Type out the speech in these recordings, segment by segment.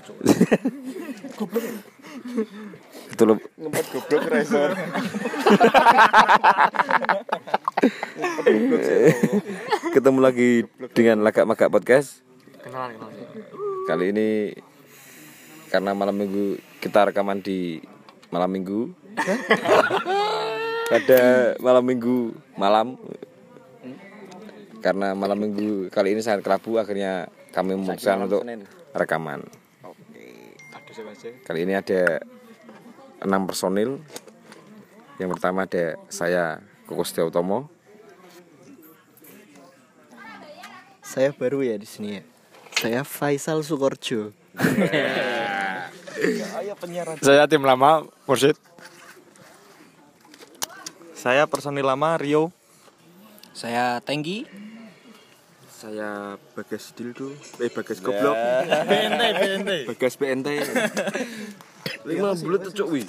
goblok. Itu lo Ngempet goblok resor. ketemu lagi dengan Lagak Magak Podcast. Kenalan kenalan. Kali ini karena malam minggu kita rekaman di malam minggu. Pada malam minggu malam karena malam minggu kali ini sangat kelabu akhirnya kami memutuskan untuk rekaman. Kali ini ada enam personil. Yang pertama ada saya Koko Setiautomo, Saya baru ya di sini ya. Saya Faisal Sukorjo. Saya tim lama Mursid. Saya personil lama Rio. Saya Tengki. Saya Bagas Dildo. Eh Bagas Goblok. BNT BNT. Bagas BNT. lima bulat tuh cok wi.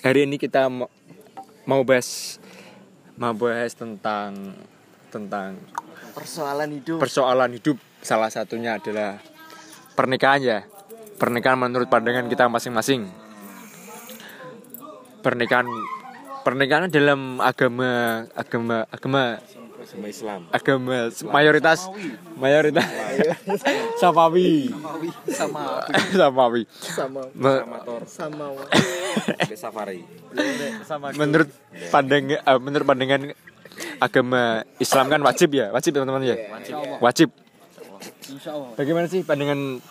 Hari ini kita mau, mau bahas mau bahas tentang tentang Persoalan hidup. persoalan hidup. Salah satunya adalah pernikahan ya. Pernikahan menurut pandangan kita masing-masing. Pernikahan pernikahan dalam agama agama agama Sama Islam. agama mayoritas mayoritas. Samawi sama. Samawi sama. Me- sama Safari. menurut pandang eh, menurut pandangan agama Islam kan wajib ya? Wajib ya teman-teman ya? Wajib. Insya Allah. bagaimana sih pandangan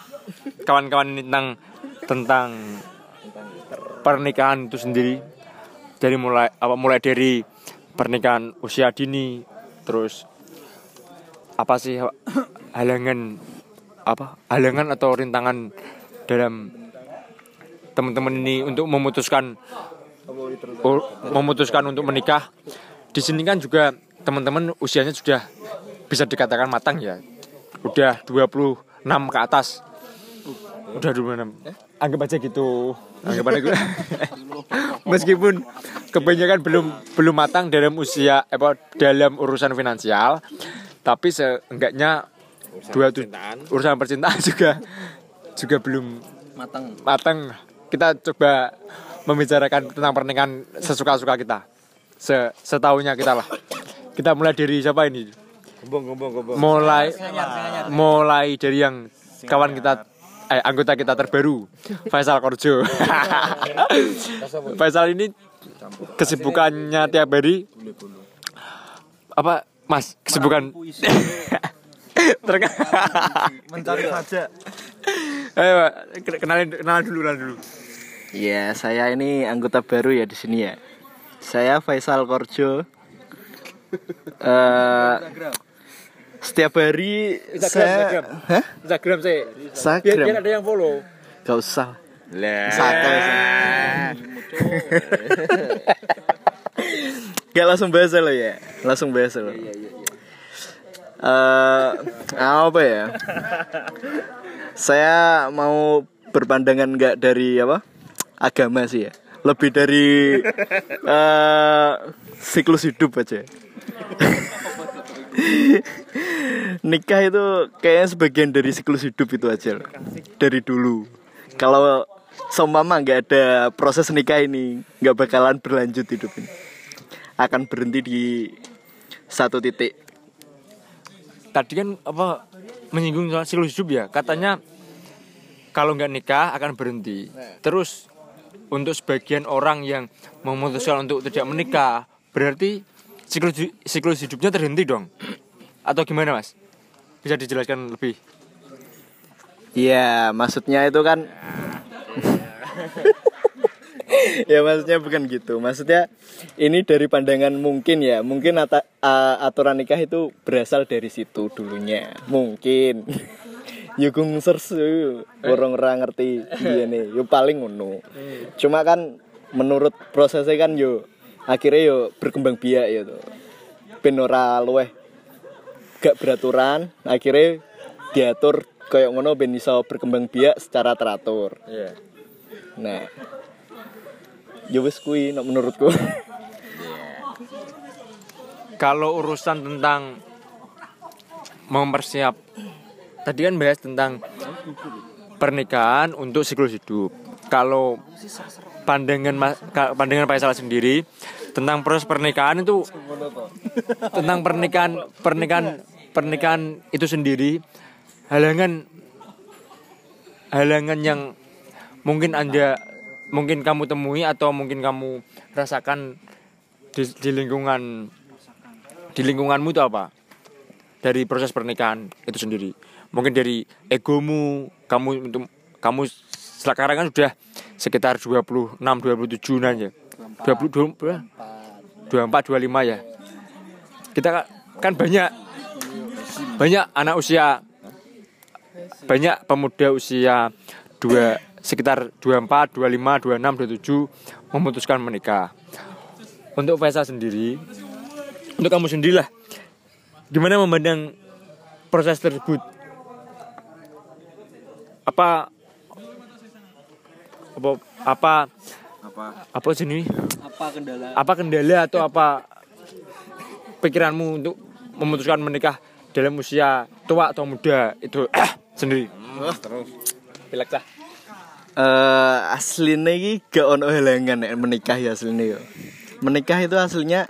kawan-kawan tentang tentang pernikahan itu sendiri dari mulai apa mulai dari pernikahan usia dini terus apa sih halangan apa halangan atau rintangan dalam teman-teman ini untuk memutuskan memutuskan untuk menikah. Di sini kan juga teman-teman usianya sudah bisa dikatakan matang ya. Udah 26 ke atas. Udah 26 anggap aja gitu. Anggap aja gitu. meskipun kebanyakan belum belum matang dalam usia apa dalam urusan finansial tapi seenggaknya dua tu- urusan percintaan juga juga belum Matang. matang. Kita coba membicarakan tentang pernikahan sesuka-suka kita. Se setahunya kita lah. Kita mulai dari siapa ini? Gombong gombong gombong. mulai mulai dari yang kawan kita eh anggota kita terbaru Faisal Korjo Faisal ini kesibukannya tiap hari apa Mas kesibukan Mencari saja. Ayo, Pak, kenalin kenalan dulu kenalan dulu Ya, saya ini anggota baru ya di sini ya. Saya Faisal Korjo. Eh setiap hari saya Hah? Instagram saya biar, biar Instagram. ada yang follow Gak usah. Lah. Sakai. Gak langsung bahasa lo ya. Langsung bahasa lo. Eh apa ya? Saya mau berpandangan nggak dari apa? Agama sih ya. Lebih dari eh siklus hidup aja. Nikah itu kayaknya sebagian dari siklus hidup itu aja. Dari dulu. Kalau seumpama nggak ada proses nikah ini, nggak bakalan berlanjut hidup ini. Akan berhenti di satu titik. tadi kan apa menyinggung soal siklus hidup ya katanya kalau nggak nikah akan berhenti terus untuk sebagian orang yang memutuskan untuk tidak menikah berarti siklus siklus hidupnya terhenti dong atau gimana mas bisa dijelaskan lebih Iya, maksudnya itu kan ya maksudnya bukan gitu. Maksudnya ini dari pandangan mungkin ya, mungkin ata- a- aturan nikah itu berasal dari situ dulunya. Mungkin. Yo gung sersu, orang-orang ngerti iya nih, yo paling ngono. Cuma kan menurut prosesnya kan yo akhirnya yo berkembang biak ya tuh. Ben ora luweh gak beraturan, akhirnya diatur kayak ngono ben iso berkembang biak secara teratur. Iya. Nah, ya wis kuwi nek menurutku. kalau urusan tentang mempersiap tadi kan bahas tentang pernikahan untuk siklus hidup. Kalau pandangan pandangan Pak Faisal sendiri tentang proses pernikahan itu tentang pernikahan pernikahan pernikahan itu sendiri. Halangan halangan yang mungkin anda mungkin kamu temui atau mungkin kamu rasakan di, di lingkungan di lingkunganmu itu apa? Dari proses pernikahan itu sendiri. Mungkin dari egomu kamu untuk kamu sekarang kan sudah sekitar 26 27 an ya 20 24 25 ya kita ka- kan banyak banyak anak usia banyak pemuda usia dua sekitar 24, 25, 26, 27 memutuskan menikah. Untuk Faisal sendiri, untuk kamu sendirilah, gimana memandang proses tersebut? Apa apa apa apa apa sini? Apa kendala? Apa kendala atau apa pikiranmu untuk memutuskan menikah dalam usia tua atau muda itu sendiri? terus Pilek lah. eh aslinya iki gak ono halangan nek menikah ya aslinya yo. Menikah itu aslinya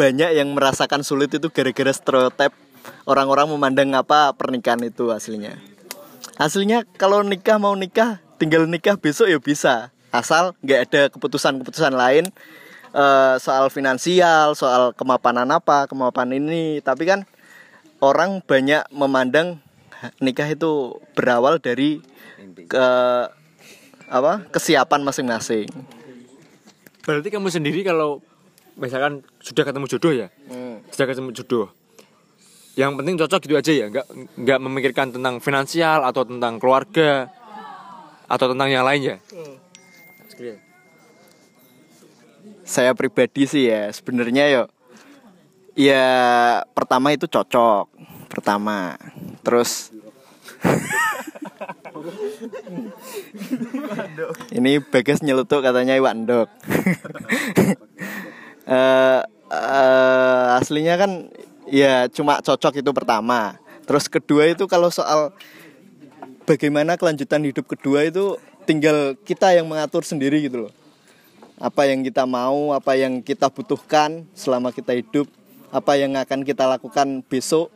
banyak yang merasakan sulit itu gara-gara stereotip orang-orang memandang apa pernikahan itu aslinya. Aslinya kalau nikah mau nikah tinggal nikah besok ya bisa asal nggak ada keputusan-keputusan lain eh, soal finansial, soal kemapanan apa, kemapanan ini. Tapi kan orang banyak memandang nikah itu berawal dari ke apa kesiapan masing-masing. Berarti kamu sendiri kalau misalkan sudah ketemu jodoh ya, sudah ketemu jodoh, yang penting cocok gitu aja ya, nggak nggak memikirkan tentang finansial atau tentang keluarga atau tentang yang lain ya. Saya pribadi sih ya sebenarnya yo ya pertama itu cocok pertama. Terus ini bagas nyelutuk katanya iwan dok Eh, eh, aslinya kan ya cuma cocok itu pertama. Terus kedua itu kalau soal bagaimana kelanjutan hidup kedua itu tinggal kita yang mengatur sendiri gitu loh apa yang kita mau, apa yang kita butuhkan selama kita hidup, apa yang akan kita lakukan besok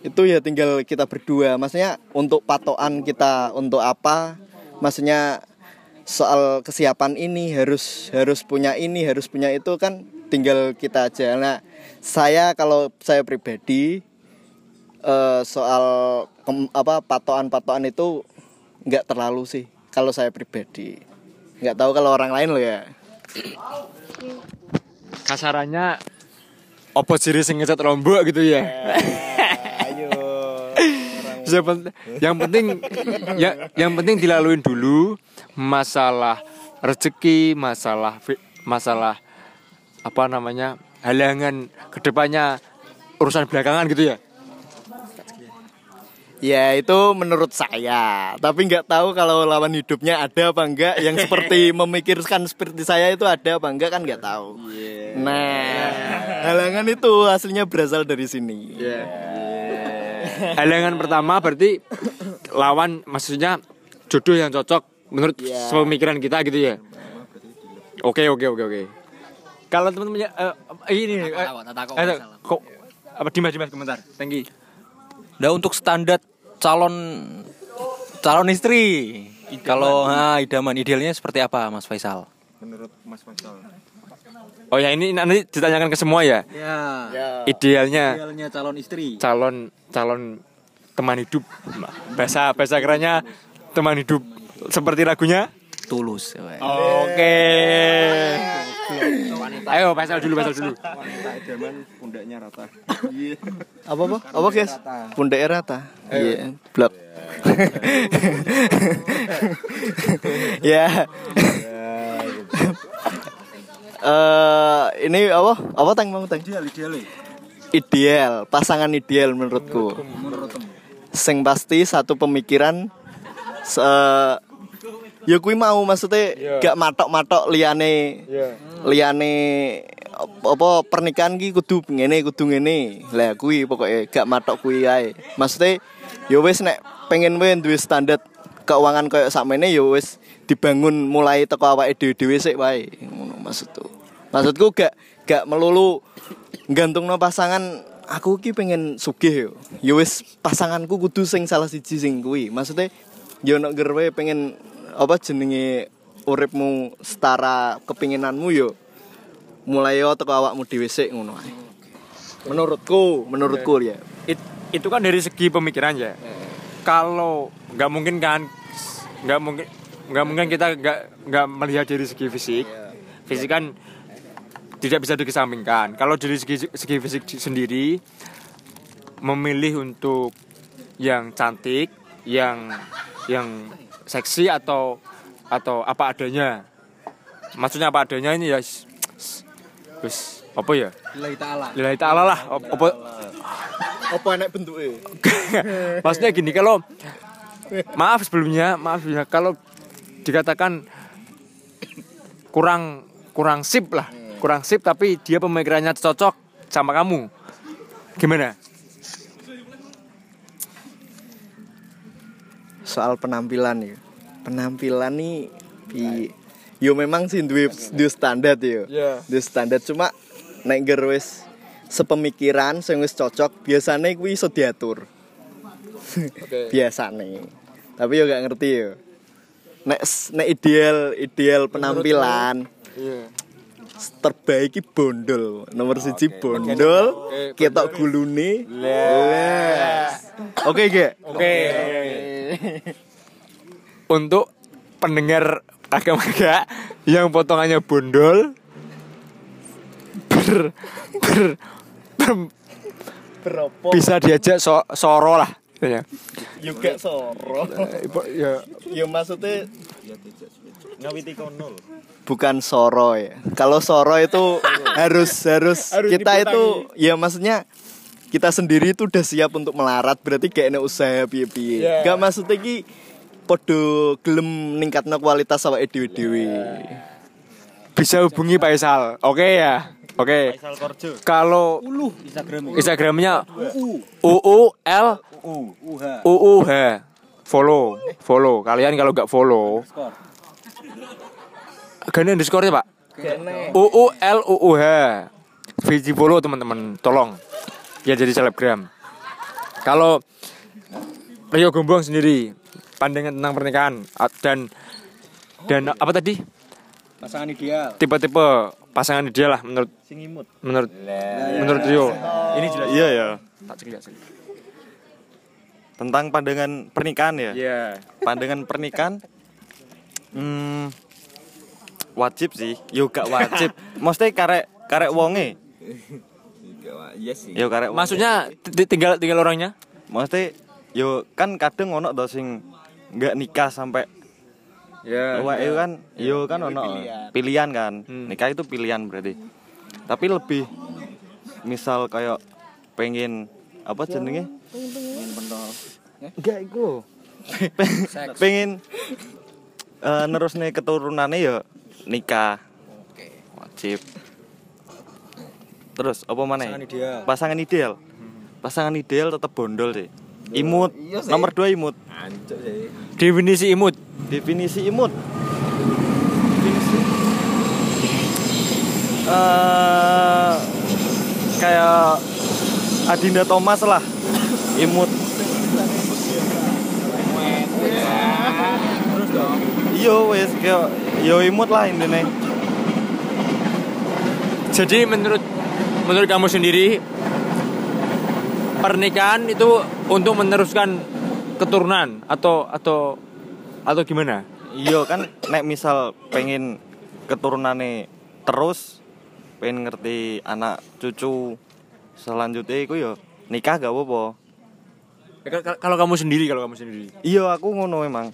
itu ya tinggal kita berdua. Maksudnya untuk patokan kita untuk apa? Maksudnya soal kesiapan ini harus harus punya ini, harus punya itu kan tinggal kita aja. Nah, saya kalau saya pribadi eh, soal apa patokan-patokan itu nggak terlalu sih kalau saya pribadi. Nggak tahu kalau orang lain loh ya. Kasarannya opo ciri sing ngecat lombok gitu ya. Ayo. yang, pen- yang penting ya, yang penting dilaluin dulu masalah rezeki, masalah masalah apa namanya halangan ke depannya urusan belakangan gitu ya. Ya itu menurut saya Tapi nggak tahu kalau lawan hidupnya ada apa enggak Yang seperti memikirkan seperti saya itu ada apa enggak kan nggak tahu Nah halangan itu aslinya berasal dari sini Halangan pertama berarti lawan maksudnya jodoh yang cocok menurut Iya. pemikiran kita gitu ya. Oke oke oke oke. Kalau teman-temannya eh, ini eh, eh, kok apa Dimas Dimas komentar. Thank you. Nah untuk standar calon calon istri, kalau nah, idaman idealnya seperti apa, Mas Faisal? menurut Mas Faisal Oh ya ini nanti ditanyakan ke semua ya. Ya. Idealnya Idealnya calon istri. calon calon teman hidup. Bahasa bahasa kerennya teman hidup seperti lagunya. Tulus. Oke. Ayo Faisal dulu Faisal dulu. wanita idaman pundaknya rata. Apa apa? Apa guys? Pundak rata? Iya. Blok. Ya Eh ini apa? Apa tang mau tang? ideal ideal Ideal, pasangan ideal menurutku. Sing pasti satu pemikiran se ya kuwi mau maksudnya gak matok-matok liyane liyane apa pernikahan ki kudu ngene kudu ngene. Lah kuwi pokoknya gak matok kuwi ae. Maksudnya ya wis nek pengen wae duwe standar keuangan koyo sakmene ya wis dibangun mulai teko awake dhewe-dhewe sik wae. Ngono maksudku. Maksudku gak gak melulu gantungno pasangan aku ki pengen sugih yo. Ya wis pasanganku kudu sing salah siji sing kuwi. Maksudnya yo nek gerwe pengen apa jenenge uripmu setara kepinginanmu yo mulai yo teko awakmu dhewe sik ngono ae. Menurutku, menurutku ya. It- itu kan dari segi pemikiran ya. Kalau nggak mungkin kan, nggak mungkin nggak mungkin kita nggak nggak melihat dari segi fisik. Fisik kan tidak bisa dikesampingkan. Kalau dari segi segi fisik sendiri memilih untuk yang cantik, yang yang seksi atau atau apa adanya. Maksudnya apa adanya ini ya wis apa ya? Lillahi ta'ala. Lillahi ta'ala lah. Apa Apa enek bentuke? Maksudnya gini kalau maaf sebelumnya, maaf ya kalau dikatakan kurang kurang sip lah, kurang sip tapi dia pemikirannya cocok sama kamu. Gimana? Soal penampilan ya. Penampilan nih pi yo memang sih duwe duwe standar yo Iya. duwe standar cuma nek ger wis sepemikiran sing wis cocok biasanya kuwi iso diatur. Biasane. Tapi yo gak ngerti yo. Nek nek ideal ideal penampilan Iya. terbaik ki bondol. Nomor siji bondol ketok gulune. Oke gak Oke. Untuk pendengar agama gak yang potongannya bondol ber, ber, ber- berapa bisa diajak so, soro lah ya. juga soro. Ya. Ya maksudnya bukan soro ya. Kalau soro itu harus harus kita itu ya maksudnya kita sendiri itu udah siap untuk melarat berarti gak enak usaha piye piye Yeah. gak maksudnya ki podo gelem ningkatno kualitas awake dhewe-dhewe bisa hubungi Pak Isal. Oke ya. Oke. Kalau Instagramnya UU L UU H. Follow, follow. Kalian kalau nggak follow, gini underscore ya Pak. UU L UU H. Visi follow teman-teman, tolong. Ya jadi selebgram. Kalau Rio Gombong sendiri pandangan tentang pernikahan dan dan apa tadi Pasangan ideal. tipe-tipe pasangan ideal lah menurut Sing imut. menurut menurut Rio ini jelas Iya ya. tak sih Tentang pandangan pernikahan ya. Iya. Pandangan pernikahan hmm, wajib sih. Yo gak wajib. Mesti karek karek wonge. Iya sih. Yo karek. Maksudnya ti- tinggal tinggal orangnya? Mesti yo kan kadang ono to sing nggak nikah sampai Ya. Wah, itu kan, yo kan ono pilihan kan. Hmm. Nikah itu pilihan berarti. Tapi lebih misal kayak pengen apa jenenge? Enggak iku lho. pengen eh nerusne keturunannya ya nikah. Wajib. Terus apa mana? Pasangan ideal. Pasangan ideal. Pasangan ideal tetap bondol sih. Imut. iya sih. Nomor dua imut. Ancuk sih. Definisi imut. Definisi imut. Definisi. Eh kayak Adinda Thomas lah. Imut. Iya wes yo imut lah intine. Jadi menurut menurut kamu sendiri pernikahan itu untuk meneruskan keturunan atau atau atau gimana? Iya kan nek misal pengen keturunane terus pengen ngerti anak cucu selanjutnya iku yo nikah gak apa-apa. Ya, kal- kal- Kalau kamu sendiri, kalau kamu sendiri. Iya aku ngono emang.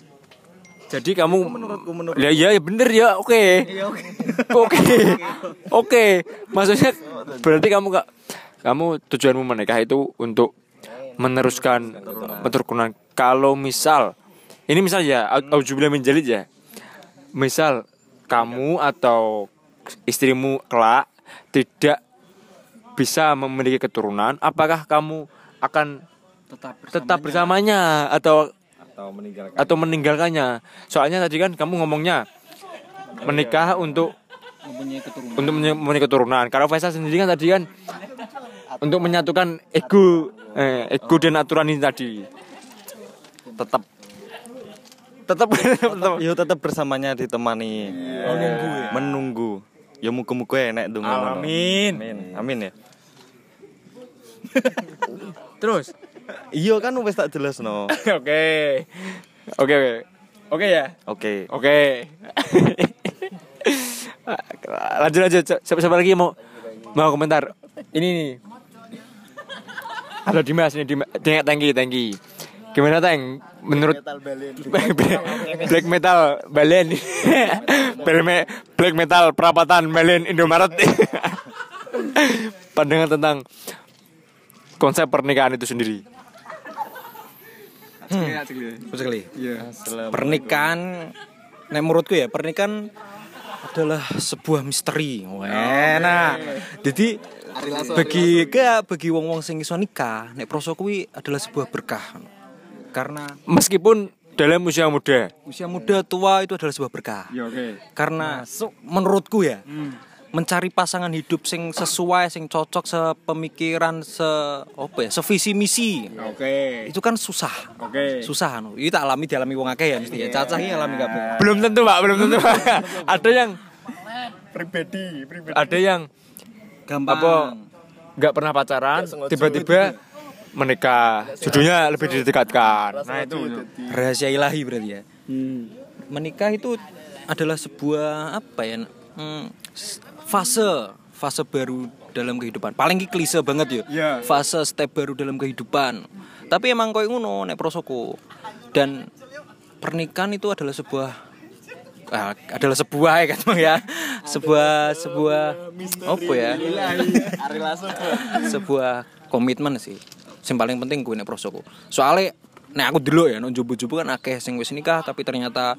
Jadi kamu menurutku, menurut- Ya iya ya bener ya, oke. Oke. Oke. Maksudnya berarti kamu gak kamu tujuanmu menikah itu untuk meneruskan keturunan. Kalau misal ini misal ya, au- auzubillah min ya. Misal kamu atau istrimu kelak tidak bisa memiliki keturunan, apakah kamu akan tetap tetap bersamanya atau atau meninggalkan atau meninggalkannya? Soalnya tadi kan kamu ngomongnya menikah untuk mempunyai keturunan. untuk menye- mempunyai keturunan. Kalau Faisal sendiri kan tadi kan untuk menyatukan ego eh, ego dan aturan ini tadi. tetap. Tetap. Tetap yo tetap bersamanya ditemani. Menunggu ya? Menunggu. Ya muga-muga enek dong. Amin. amin. Amin ya. Terus iya kan wis tak jelas no Oke. Oke oke. Oke ya. oke Oke. lanjut lanjut. Siapa, siapa lagi mau mau komentar? Ini nih. Halo Dimas ini Dimas. Tengok tangki tangki. Gimana teng? Menurut black metal balen black, me- black metal perapatan balen Indomaret pandangan tentang konsep pernikahan itu sendiri Betul sekali. Pernikahan, nek menurutku ya pernikahan adalah sebuah misteri. Wah, nah, jadi bagi ke bagi wong-wong sing iso nikah, nek proso kuwi adalah sebuah berkah. Karena meskipun dalam usia muda. usia muda tua itu adalah sebuah berkah. ya oke. Karena menurutku ya, mencari pasangan hidup sing sesuai, sing cocok sepemikiran, se apa ya, sevisi misi. oke. Itu kan susah. oke. Susah anu itu tak alami dialami wong akeh ya mesti ya. Cacah ini alami kabeh. Belum tentu pak belum tentu Pak. ada yang pribadi pribadi. ada yang gampang. apa nggak pernah pacaran tiba-tiba menikah. Judulnya lebih didekatkan. Nah itu. rahasia ilahi berarti ya. Menikah itu adalah sebuah apa ya hmm, fase fase baru dalam kehidupan. Paling klise banget ya. Iya. fase step baru dalam kehidupan. Tapi emang koyo ngono nek prosoku. Dan pernikahan itu adalah sebuah ah, adalah sebuah ya kan ya. Sebuah sebuah apa ya? Sebuah komitmen sih. Yang paling penting gue nek prosoku. Soalnya nek aku dulu ya nek jubu-jubu kan akeh sing wis nikah tapi ternyata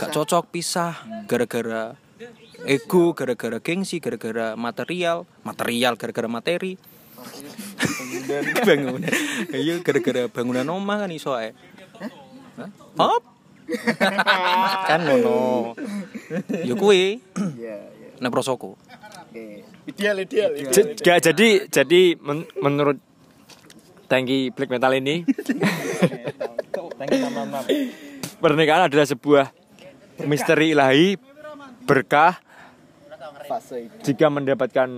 gak cocok pisah gara-gara ego gara-gara gengsi gara-gara material. Material gara-gara materi. Bangunan. Iya gara-gara bangunan omah kan iso ae. Hop? kan ngono. Ya kuwi. Nek prosoku. Ideal ideal nggak, jadi jadi men- menurut tangki black metal ini pernikahan adalah sebuah misteri ilahi berkah fase itu. Jika mendapatkan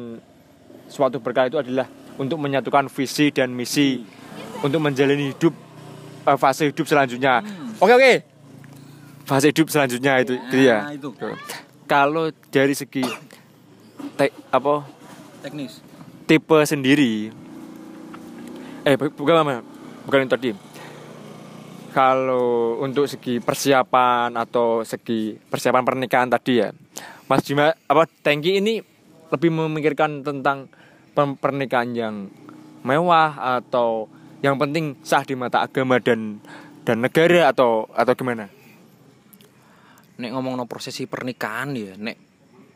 suatu berkah itu adalah untuk menyatukan visi dan misi. Untuk menjalani hidup eh, fase hidup selanjutnya. Oke oke. Fase hidup selanjutnya itu gitu ya. Itu. Kalau dari segi te- apa? Teknis. Tipe sendiri. Eh bu- bukan apa bukan itu tadi. Kalau untuk segi persiapan atau segi persiapan pernikahan tadi ya Mas Jima apa Tengki ini lebih memikirkan tentang pernikahan yang mewah atau yang penting sah di mata agama dan dan negara atau atau gimana? Nek ngomong no prosesi pernikahan ya nek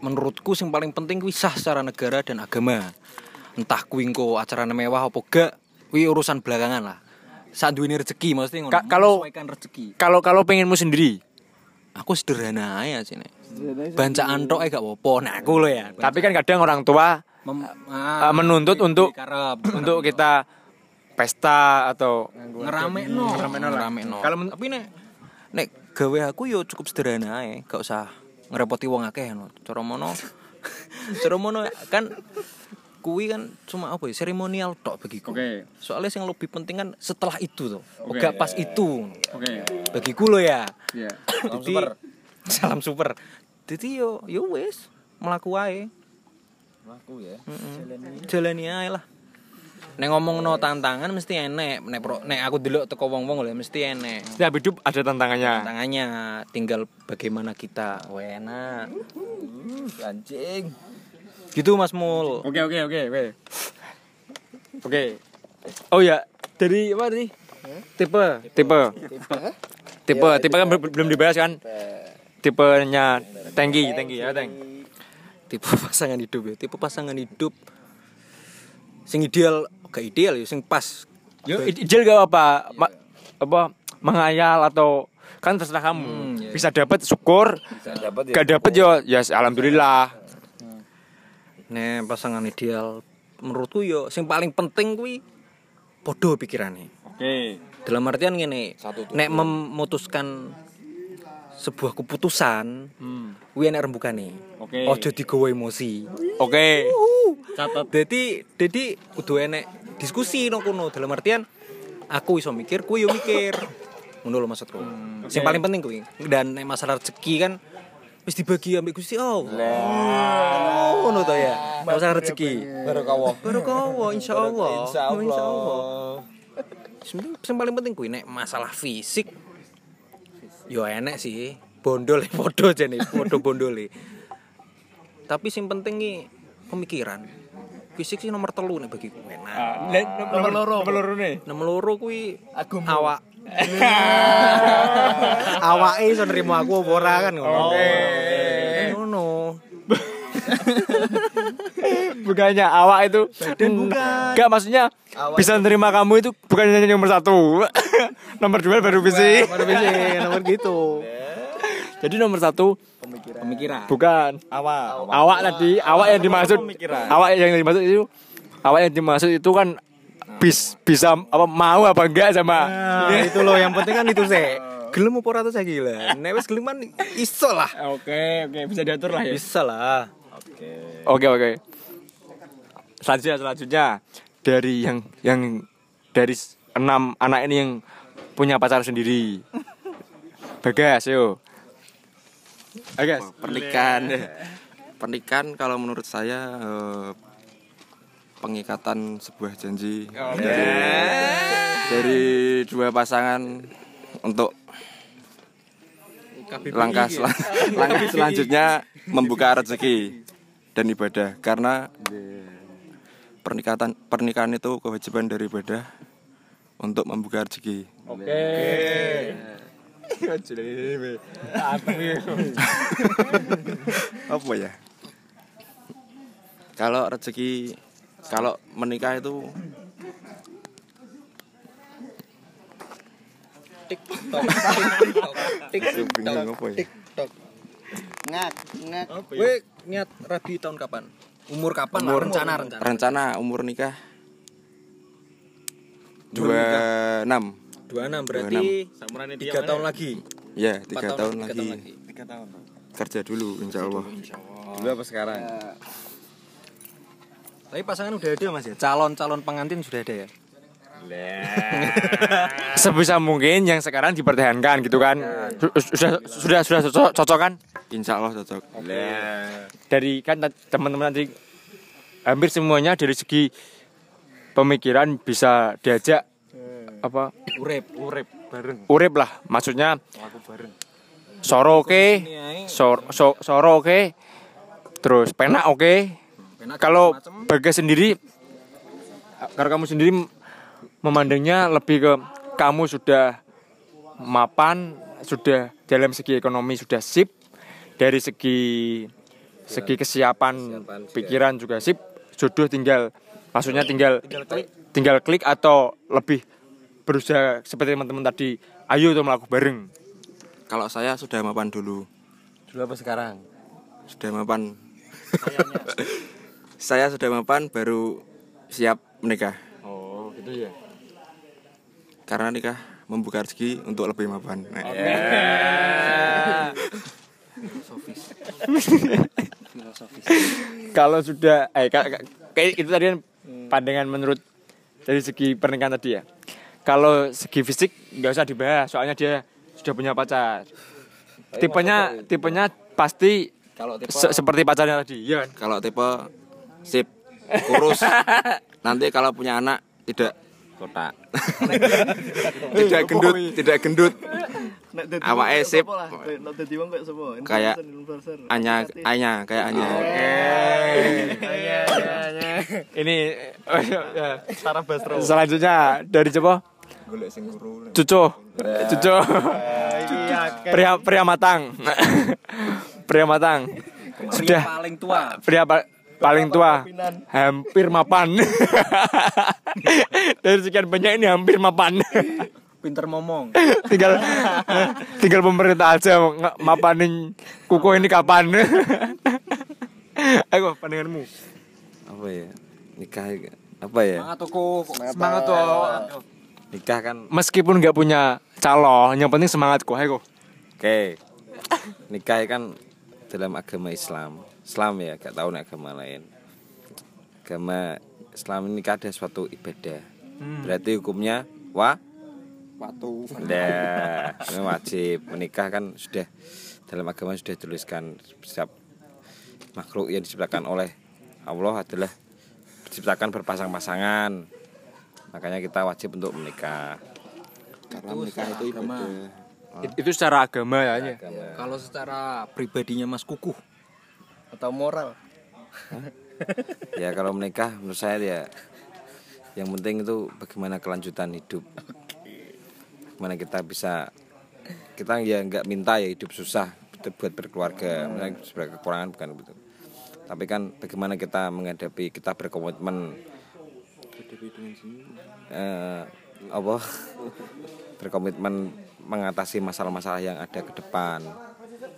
menurutku yang paling penting kuwi sah secara negara dan agama. Entah kuwi engko acara mewah apa gak kuwi urusan belakangan lah. Saat duwe rezeki maksudnya ngono. Ka- kalau- rezeki. kalau kalau pengenmu sendiri aku sederhana aja sih nek. Bancaan tok gak apa-apa. Nah aku lo ya. Tapi kan kadang orang tua Mem- uh, menuntut kuwi untuk karep untuk kita pesta atau ngeramekno. Ngeramekno Kalau men- tapi nek nek gawe aku yo cukup sederhana ae. Gak usah ngerepoti wong akeh no cara mono cara mono kan kuwi kan cuma apa ya seremonial tok bagiku Oke. soalnya yang lebih penting kan setelah itu tuh Oke. gak pas itu oke bagiku lo ya Iya. Jadi- salam super jadi yo yo wis melaku ae Aku ya. Mm-mm. jalani ae lah nek ngomong no tantangan mesti enek nek pro, nek aku dulu teko wong-wong lho mesti enek Setiap hidup ada tantangannya. tangannya tinggal bagaimana kita wena Anjing. Gitu Mas Mul. Oke oke oke oke. Oke. Oh ya, dari apa tadi? Tipe, tipe. Tipe, tipe kan bel- belum dibahas kan? Tipenya tangki, tangki ya, tang. tipe pasangan hidup ya tipe pasangan hidup. Sing ideal gak ideal ya sing pas. Yo, ideal gak apa Ma- apa menghayal atau kan terserah kamu. Hmm, iya. bisa dapat syukur dapat gak dapat yo ya alhamdulillah nek pasangan ideal. Menurutku yo sing paling penting kuwi podo pikirane. Oke. Dalam artian Satu tujuan. nek memutuskan sebuah keputusan hmm. kuwi enek rembugane Oke. ojo digawa emosi. Oke. Catat jadi jadi kudu enek diskusi nang kono. Dalam artian aku iso mikir kuwi yo mikir. Ngono lho maksudku. Sing paling penting kuwi. Dan nek masalah rezeki kan wis dibagi ambek Gusti. Allah ngono to ya? Masalah rezeki. Barokah. Barokah insyaallah. Insyaallah. insyaallah. Sing- paling penting kuwi nek masalah fisik yo enek sih. Bondol podo jane podo bondole. Tapi sing penting ki pemikiran. Fisik sih nomor telu nih bagiku enak. Nomor loro nomor loro. Nih nomor loro kuwi awak awake iso nrimo aku apa ora kan ngono. Ngono. Bukannya awak itu Dan bukan. Gak maksudnya bisa nerima kamu itu bukan hanya nomor satu. Nomor dua baru bisa Mana bisa nomor gitu. Jadi nomor satu pemikiran. Bukan. Awak. Awak tadi awak yang dimaksud Pemikiran. awak yang dimaksud itu awak yang dimaksud itu kan bis bisa apa mau apa enggak sama? Nah itu loh yang penting kan itu sih gelem apa ora tuh saya gila nek wis gelem kan iso lah. Oke oke bisa diatur lah bisa lah. Oke oke. Selanjutnya selanjutnya. Dari yang yang dari enam anak ini yang punya pacar sendiri. Bagas yo. Bagas. pernikahan. Pernikahan kalau menurut saya eh, pengikatan sebuah janji. Dari, dari dua pasangan untuk langkah sel- langkah selanjutnya membuka rezeki dan ibadah. Karena pernikahan pernikahan itu kewajiban dari ibadah untuk membuka rezeki. Oke. apa ya? Kalau rezeki kalau menikah itu bingung apa ya? Ngak ngak. Gue niat rabi tahun kapan? Umur kapan? lah, Umur- rencana rencana. rencana umur nikah. Dua enam. 26 berarti 3 tahun lagi. ya tiga tahun, tiga lagi. kerja dulu insya Allah. Dulu apa sekarang? Tapi pasangan udah ada Mas ya. Calon-calon pengantin sudah ada ya. Sebisa mungkin yang sekarang dipertahankan gitu kan. Su- Sudah sudah sudah cocok, cocok kan? insya Allah cocok Dari kan teman-teman nanti hampir semuanya dari segi pemikiran bisa diajak apa Urip, urip bareng. urip lah maksudnya soro oke sor, so- soro oke terus penak oke Kalau bagas sendiri kalau kamu sendiri memandangnya lebih ke kamu sudah mapan sudah dalam segi ekonomi sudah sip dari segi segi kesiapan pikiran juga sip jodoh tinggal maksudnya tinggal tinggal klik. atau lebih berusaha seperti teman-teman tadi ayo tuh melakukan bareng? Kalau saya sudah mapan dulu. Dulu apa sekarang? sudah mapan saya sudah mapan baru siap menikah. Oh gitu ya? Karena nikah membuka rezeki untuk lebih mapan. Nah, kalau sudah eh ka- ka- kayak itu tadi kan pandangan menurut dari segi pernikahan tadi ya. Kalau segi fisik nggak usah dibahas soalnya dia sudah punya pacar. Tipenya tipenya pasti Kalau tipe se- seperti pacarnya tadi ya kalau tipe sip. Kurus. Nanti kalau punya anak tidak. Kotak. tidak gendut tidak gendut. Wong sip. kayak sapa? Kayak Influencer, influencer. anya anya kayak anya. Ini oh, ya. selanjutnya dari coba cucu. Cucu. Pria pria matang. Pria matang. Sudah. paling tua. pria paling tua. hampir mapan. Dari sekian banyak ini hampir mapan. Pinter ngomong. tinggal tinggal pemerintah aja mapanin kuku ini kapan. Ayo pandanganmu. Apa ya? Nikah apa ya? Semangat toko. semangat tuh nikah kan meskipun nggak punya calon yang penting semangat kok ayo oke. Nikah kan dalam agama Islam Islam ya gak tahu nih agama lain agama Islam ini ada suatu ibadah berarti hukumnya wa Watu. Nah, ini wajib menikah kan sudah dalam agama sudah dituliskan setiap makhluk yang diciptakan oleh Allah adalah diciptakan berpasang-pasangan. Makanya kita wajib untuk menikah. Karena menikah itu ibadah. It- itu secara agama ya Nya. Kalau secara pribadinya Mas Kukuh, atau moral. Ya kalau menikah menurut saya ya yang penting itu bagaimana kelanjutan hidup. Bagaimana kita bisa kita ya nggak minta ya hidup susah buat berkeluarga. Misalnya sebagai kekurangan bukan begitu. Tapi kan bagaimana kita menghadapi kita berkomitmen. Eh, apa? Berkomitmen mengatasi masalah-masalah yang ada ke depan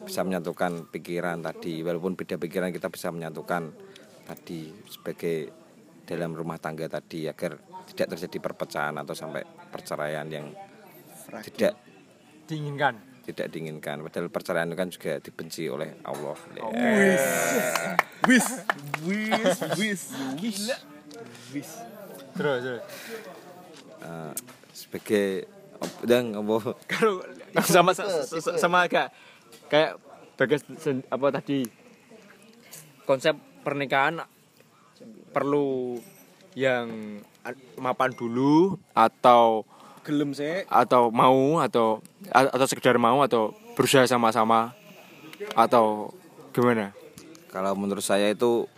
bisa menyatukan pikiran tadi. Walaupun beda pikiran kita bisa menyatukan tadi sebagai dalam rumah tangga tadi agar tidak terjadi perpecahan atau sampai perceraian yang tidak diinginkan. tidak diinginkan. Padahal perceraian itu kan juga dibenci oleh Allah. Wis. Wis. Wis gila. Wis. Terus terus. Eh, sebagai dan apa? Kalau sama sama, sama kayak bagas sen- apa tadi? Konsep pernikahan perlu yang mapan dulu atau gelem sih. atau mau atau atau sekedar mau atau berusaha sama-sama atau gimana? Kalau menurut saya itu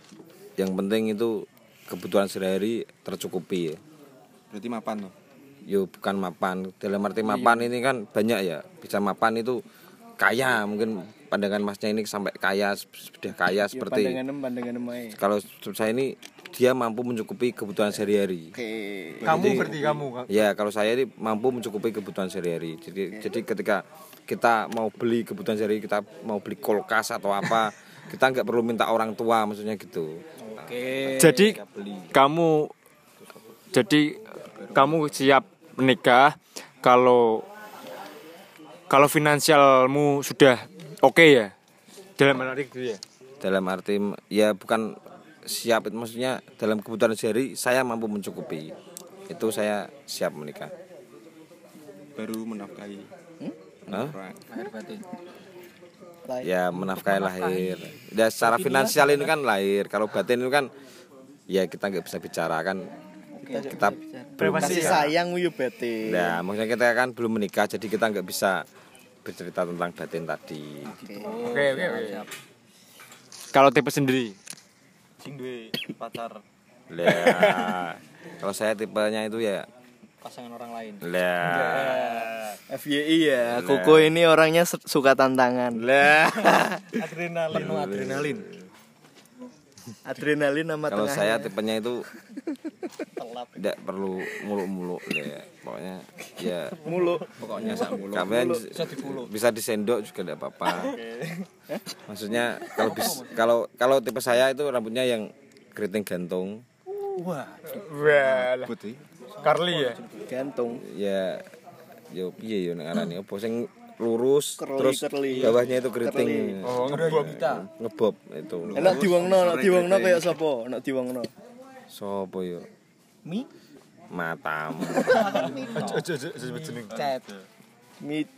yang penting itu kebutuhan sehari-hari tercukupi. Ya Berarti mapan tuh. yo bukan mapan. Dalam arti mapan ini kan banyak ya. Bisa mapan itu kaya mungkin pandangan masnya ini sampai kaya sudah kaya seperti pandangan pandangan mai kalau saya ini dia mampu mencukupi kebutuhan sehari-hari. Oke. Kamu berarti kamu ya kalau saya ini mampu mencukupi kebutuhan sehari-hari. Jadi jadi ketika kita mau beli kebutuhan sehari kita mau beli kulkas atau apa kita nggak perlu minta orang tua maksudnya gitu. Oke. jadi kamu jadi kamu siap menikah kalau kalau finansialmu sudah oke ya dalam arti gitu ya? Dalam arti ya bukan siap itu maksudnya dalam kebutuhan sehari saya mampu mencukupi. Itu saya siap menikah. Baru menafkahi. Hah? orang. Air batin. ya menafkahi lahir. Ya secara finansial ini kan lahir. Kalau batin itu kan ya kita nggak bisa bicara kan. Kita belum kasih sayang wiyu bete Nah, maksudnya kita kan belum menikah, jadi kita nggak bisa bercerita tentang batin tadi. oke oke oke kalau tipe sendiri Sing duwe pacar. Lah, kalau saya tipenya itu ya, Pasangan orang lain. lah, FYI ya Koko ini orangnya su- suka tantangan lah. Adrenalin. Penuh adrenalin. Adrenalin sama Kalau saya tipenya itu tidak perlu muluk-muluk ya, pokoknya ya mulu pokoknya kalian bisa disendok juga tidak apa-apa. Maksudnya kalau bis, kalau kalau tipe saya itu rambutnya yang keriting gantung, Wah. wah Putih. Carly ya? Gantung. Ya yo piye yo nek arane apa sing lurus Curly, terus curly. bawahnya itu keriting oh ngebom ngebob itu. Enak diwongno enak diwongno kayak sapa? Enak diwongno. Sopo yo? Mi. matamu. Cet. mit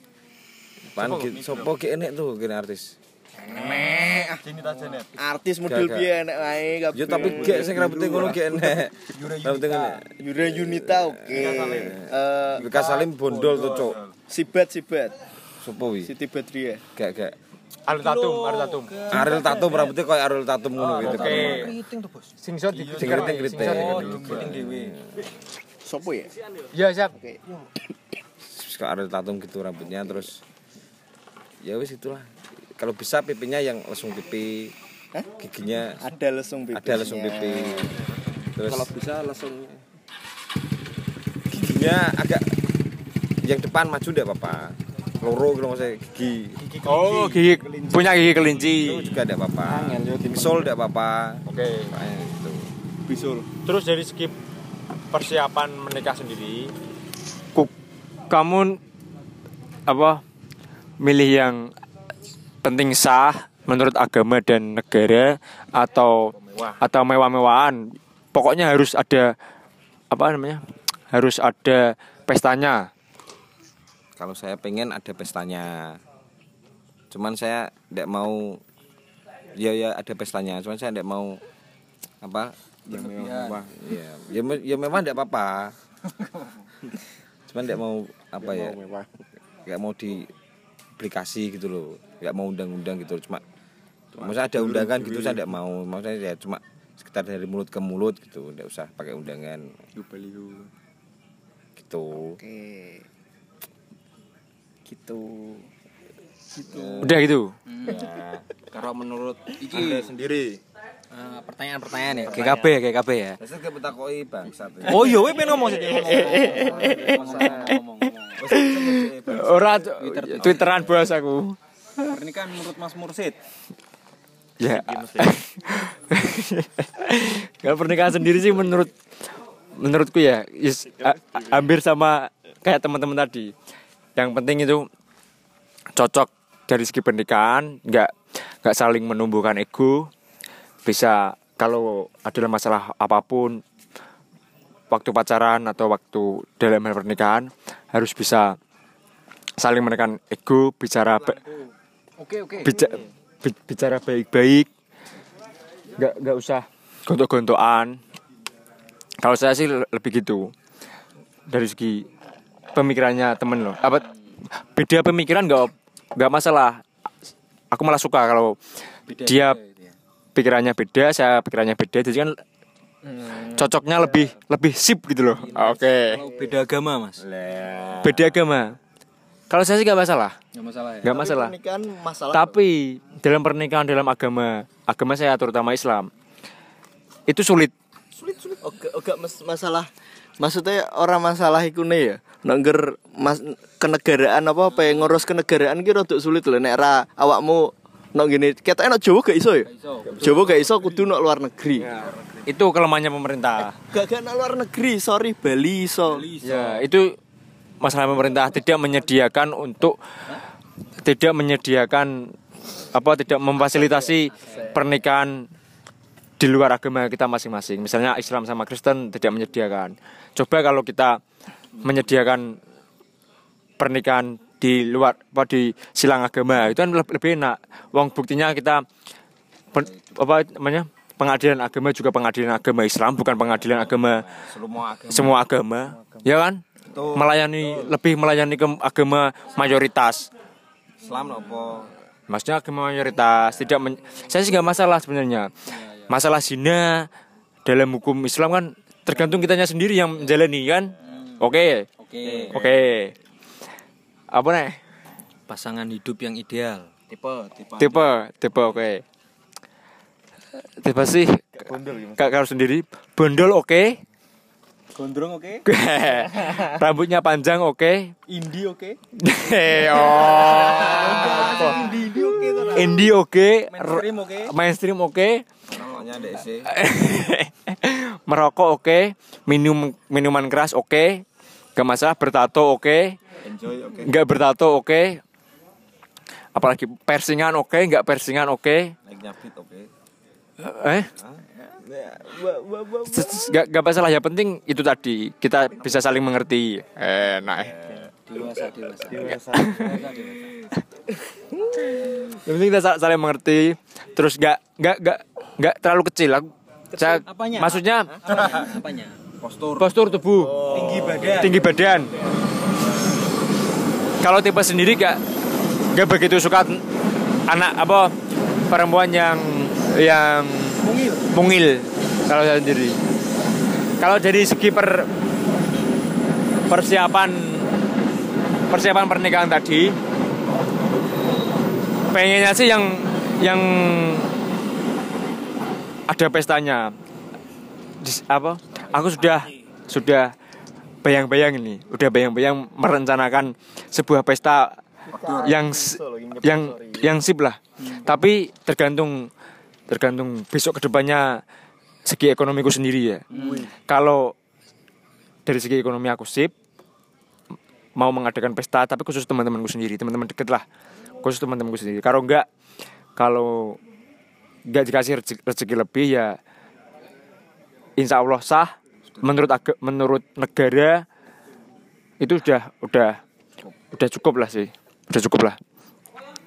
pan sopo ki enek tuh kene artis? Artis model Gak, gak. piye enak wae kabeh. Yo tapi gek sing rambutnya ngono ki enek. Rambutnya ngene. Yura Yunita oke. Eh Bekas Salim bondol tuh cok Sibat Sibat sopo wi? Siti Badriah gak gak. Ariel Tatum Ariel Tatum. Ariel Tatum rambutnya kayak Ariel Tatum ngono gitu oke. Keriting tuh, Bos. sing shot di sing keriting. Keriting Keriting. Dewe. Sopo ya? Ya siap. Terus kayak Ariel Tatum gitu rambutnya terus ya wis itulah. Kalau bisa pipinya yang langsung pipi giginya Ada lesung pipis. ada lesung pipi. Terus Kalau bisa langsung giginya agak yang depan maju tidak apa-apa loro kalau saya gigi Oh, gigi punya gigi kelinci. itu juga tidak apa-apa sol tidak apa-apa Oke. Makanya gitu. bisul. Terus dari segi persiapan menikah sendiri, ku, kamu apa milih yang penting sah menurut agama dan negara atau atau mewah-mewahan? Pokoknya harus ada apa namanya? Harus ada pestanya. Kalau saya pengen ada pestanya. Cuman saya tidak mau ya ya ada pestanya. Cuman saya tidak mau apa? Yang mewah ya ya, me- ya memang tidak apa-apa. Cuman tidak mau apa ya? nggak mau diplikasi gitu loh. Nggak mau undang-undang gitu cuma maksudnya ada undangan gitu saya tidak mau. Maksudnya ya cuma sekitar dari mulut ke mulut gitu. Tidak usah pakai undangan. Gitu. Oke. Gitu. Udah gitu. ya kalau menurut anda sendiri? Eh, pertanyaan-pertanyaan ya GKB ya GKB ya? Masa gak betakoi bangsat. oh iya weh pengen ngomong sih. Ora Twitteran. bos aku. pernikahan menurut Mas Mursid. Ya. Kalau pernikahan sendiri sih menurut menurutku ya. Is, a- a- hampir sama kayak teman-teman tadi. Yang penting itu cocok dari segi pernikahan, nggak nggak saling menumbuhkan ego. Bisa kalau ada masalah apa pun waktu pacaran atau waktu dalam hal pernikahan harus bisa saling menekan ego, bicara ba- oke oke. Bica- bi- bicara baik-baik. Nggak nggak usah gontok-gontokan. Kalau saya sih le- lebih gitu. Dari segi pemikirannya temen loh apa beda pemikiran nggak nggak masalah. Aku malah suka kalau dia pikirannya beda saya pikirannya beda. Jadi kan cocoknya lebih lebih sip gitu loh. Oke. Kalau beda agama Mas? Beda agama. Kalau saya sih nggak masalah. Nggak masalah ya? Nggak masalah. Pernikahan masalah. tapi dalam pernikahan dalam agama, agama saya terutama Islam, itu sulit. Oke, oke mas- masalah. Maksudnya orang masalah iku nih ya. Nengger mas kenegaraan apa apa yang ngurus kenegaraan ki rada sulit lho. Nek ra awakmu nok gini kita enak Jawa gak iso ya? Jawa gak iso kudu nok luar negeri. Itu kelemahannya pemerintah. gak gak nok luar negeri sorry Bali iso. Ya, itu masalah pemerintah. Tidak menyediakan untuk tidak menyediakan apa tidak memfasilitasi pernikahan di luar agama kita masing-masing. Misalnya Islam sama Kristen tidak menyediakan. Coba kalau kita menyediakan pernikahan di luar apa di silang agama itu kan lebih, lebih enak. Wong buktinya kita pen- apa namanya? pengadilan agama juga pengadilan agama Islam bukan pengadilan agama Semua agama semua agama, ya kan? Melayani lebih melayani ke agama mayoritas. Islam apa? Maksudnya agama mayoritas tidak men- saya sih nggak masalah sebenarnya. Masalah zina dalam hukum Islam kan tergantung kitanya sendiri yang menjalani kan. Oke. oke Oke. Apa nih? pasangan hidup yang ideal tipe tipe Tipe, tipe oke. Tipe sih Kak kalau sendiri bondol oke. gondrong oke Rambutnya panjang oke. indie oke oh. indie oke tuh Indie oke, mainstream oke mainstream Namanya DC. merokok oke, minum minuman keras oke, gak masalah bertato oke, Enjoy oke. nggak bertato oke, apalagi persingan oke, nggak persingan oke, Naik nyabit oke. eh, gak, gak masalah. Ya penting itu tadi. Kita bisa saling mengerti, eh, nah, dewasa dewasa yang penting kita sa- saling mengerti, terus gak gak gak gak terlalu kecil, aku, saya, Apanya? maksudnya apanya Postur. postur tubuh. tinggi badan tinggi badan. Kalau tipe sendiri gak gak begitu suka anak apa perempuan yang yang mungil mungil kalau saya sendiri. Kalau dari segi per persiapan persiapan pernikahan tadi pengennya sih yang yang ada pestanya. Dis- apa? Aku sudah sudah bayang-bayang ini. Udah bayang-bayang merencanakan sebuah pesta yang yang yang sip lah. Tapi tergantung tergantung besok ke depannya segi ekonomiku sendiri ya. Kalau dari segi ekonomi aku sip mau mengadakan pesta tapi khusus teman-temanku sendiri teman-teman deket lah khusus teman-temanku sendiri kalau enggak kalau enggak dikasih rezeki, rezeki lebih ya insya Allah sah menurut aga, menurut negara itu udah udah udah cukup lah sih udah cukup lah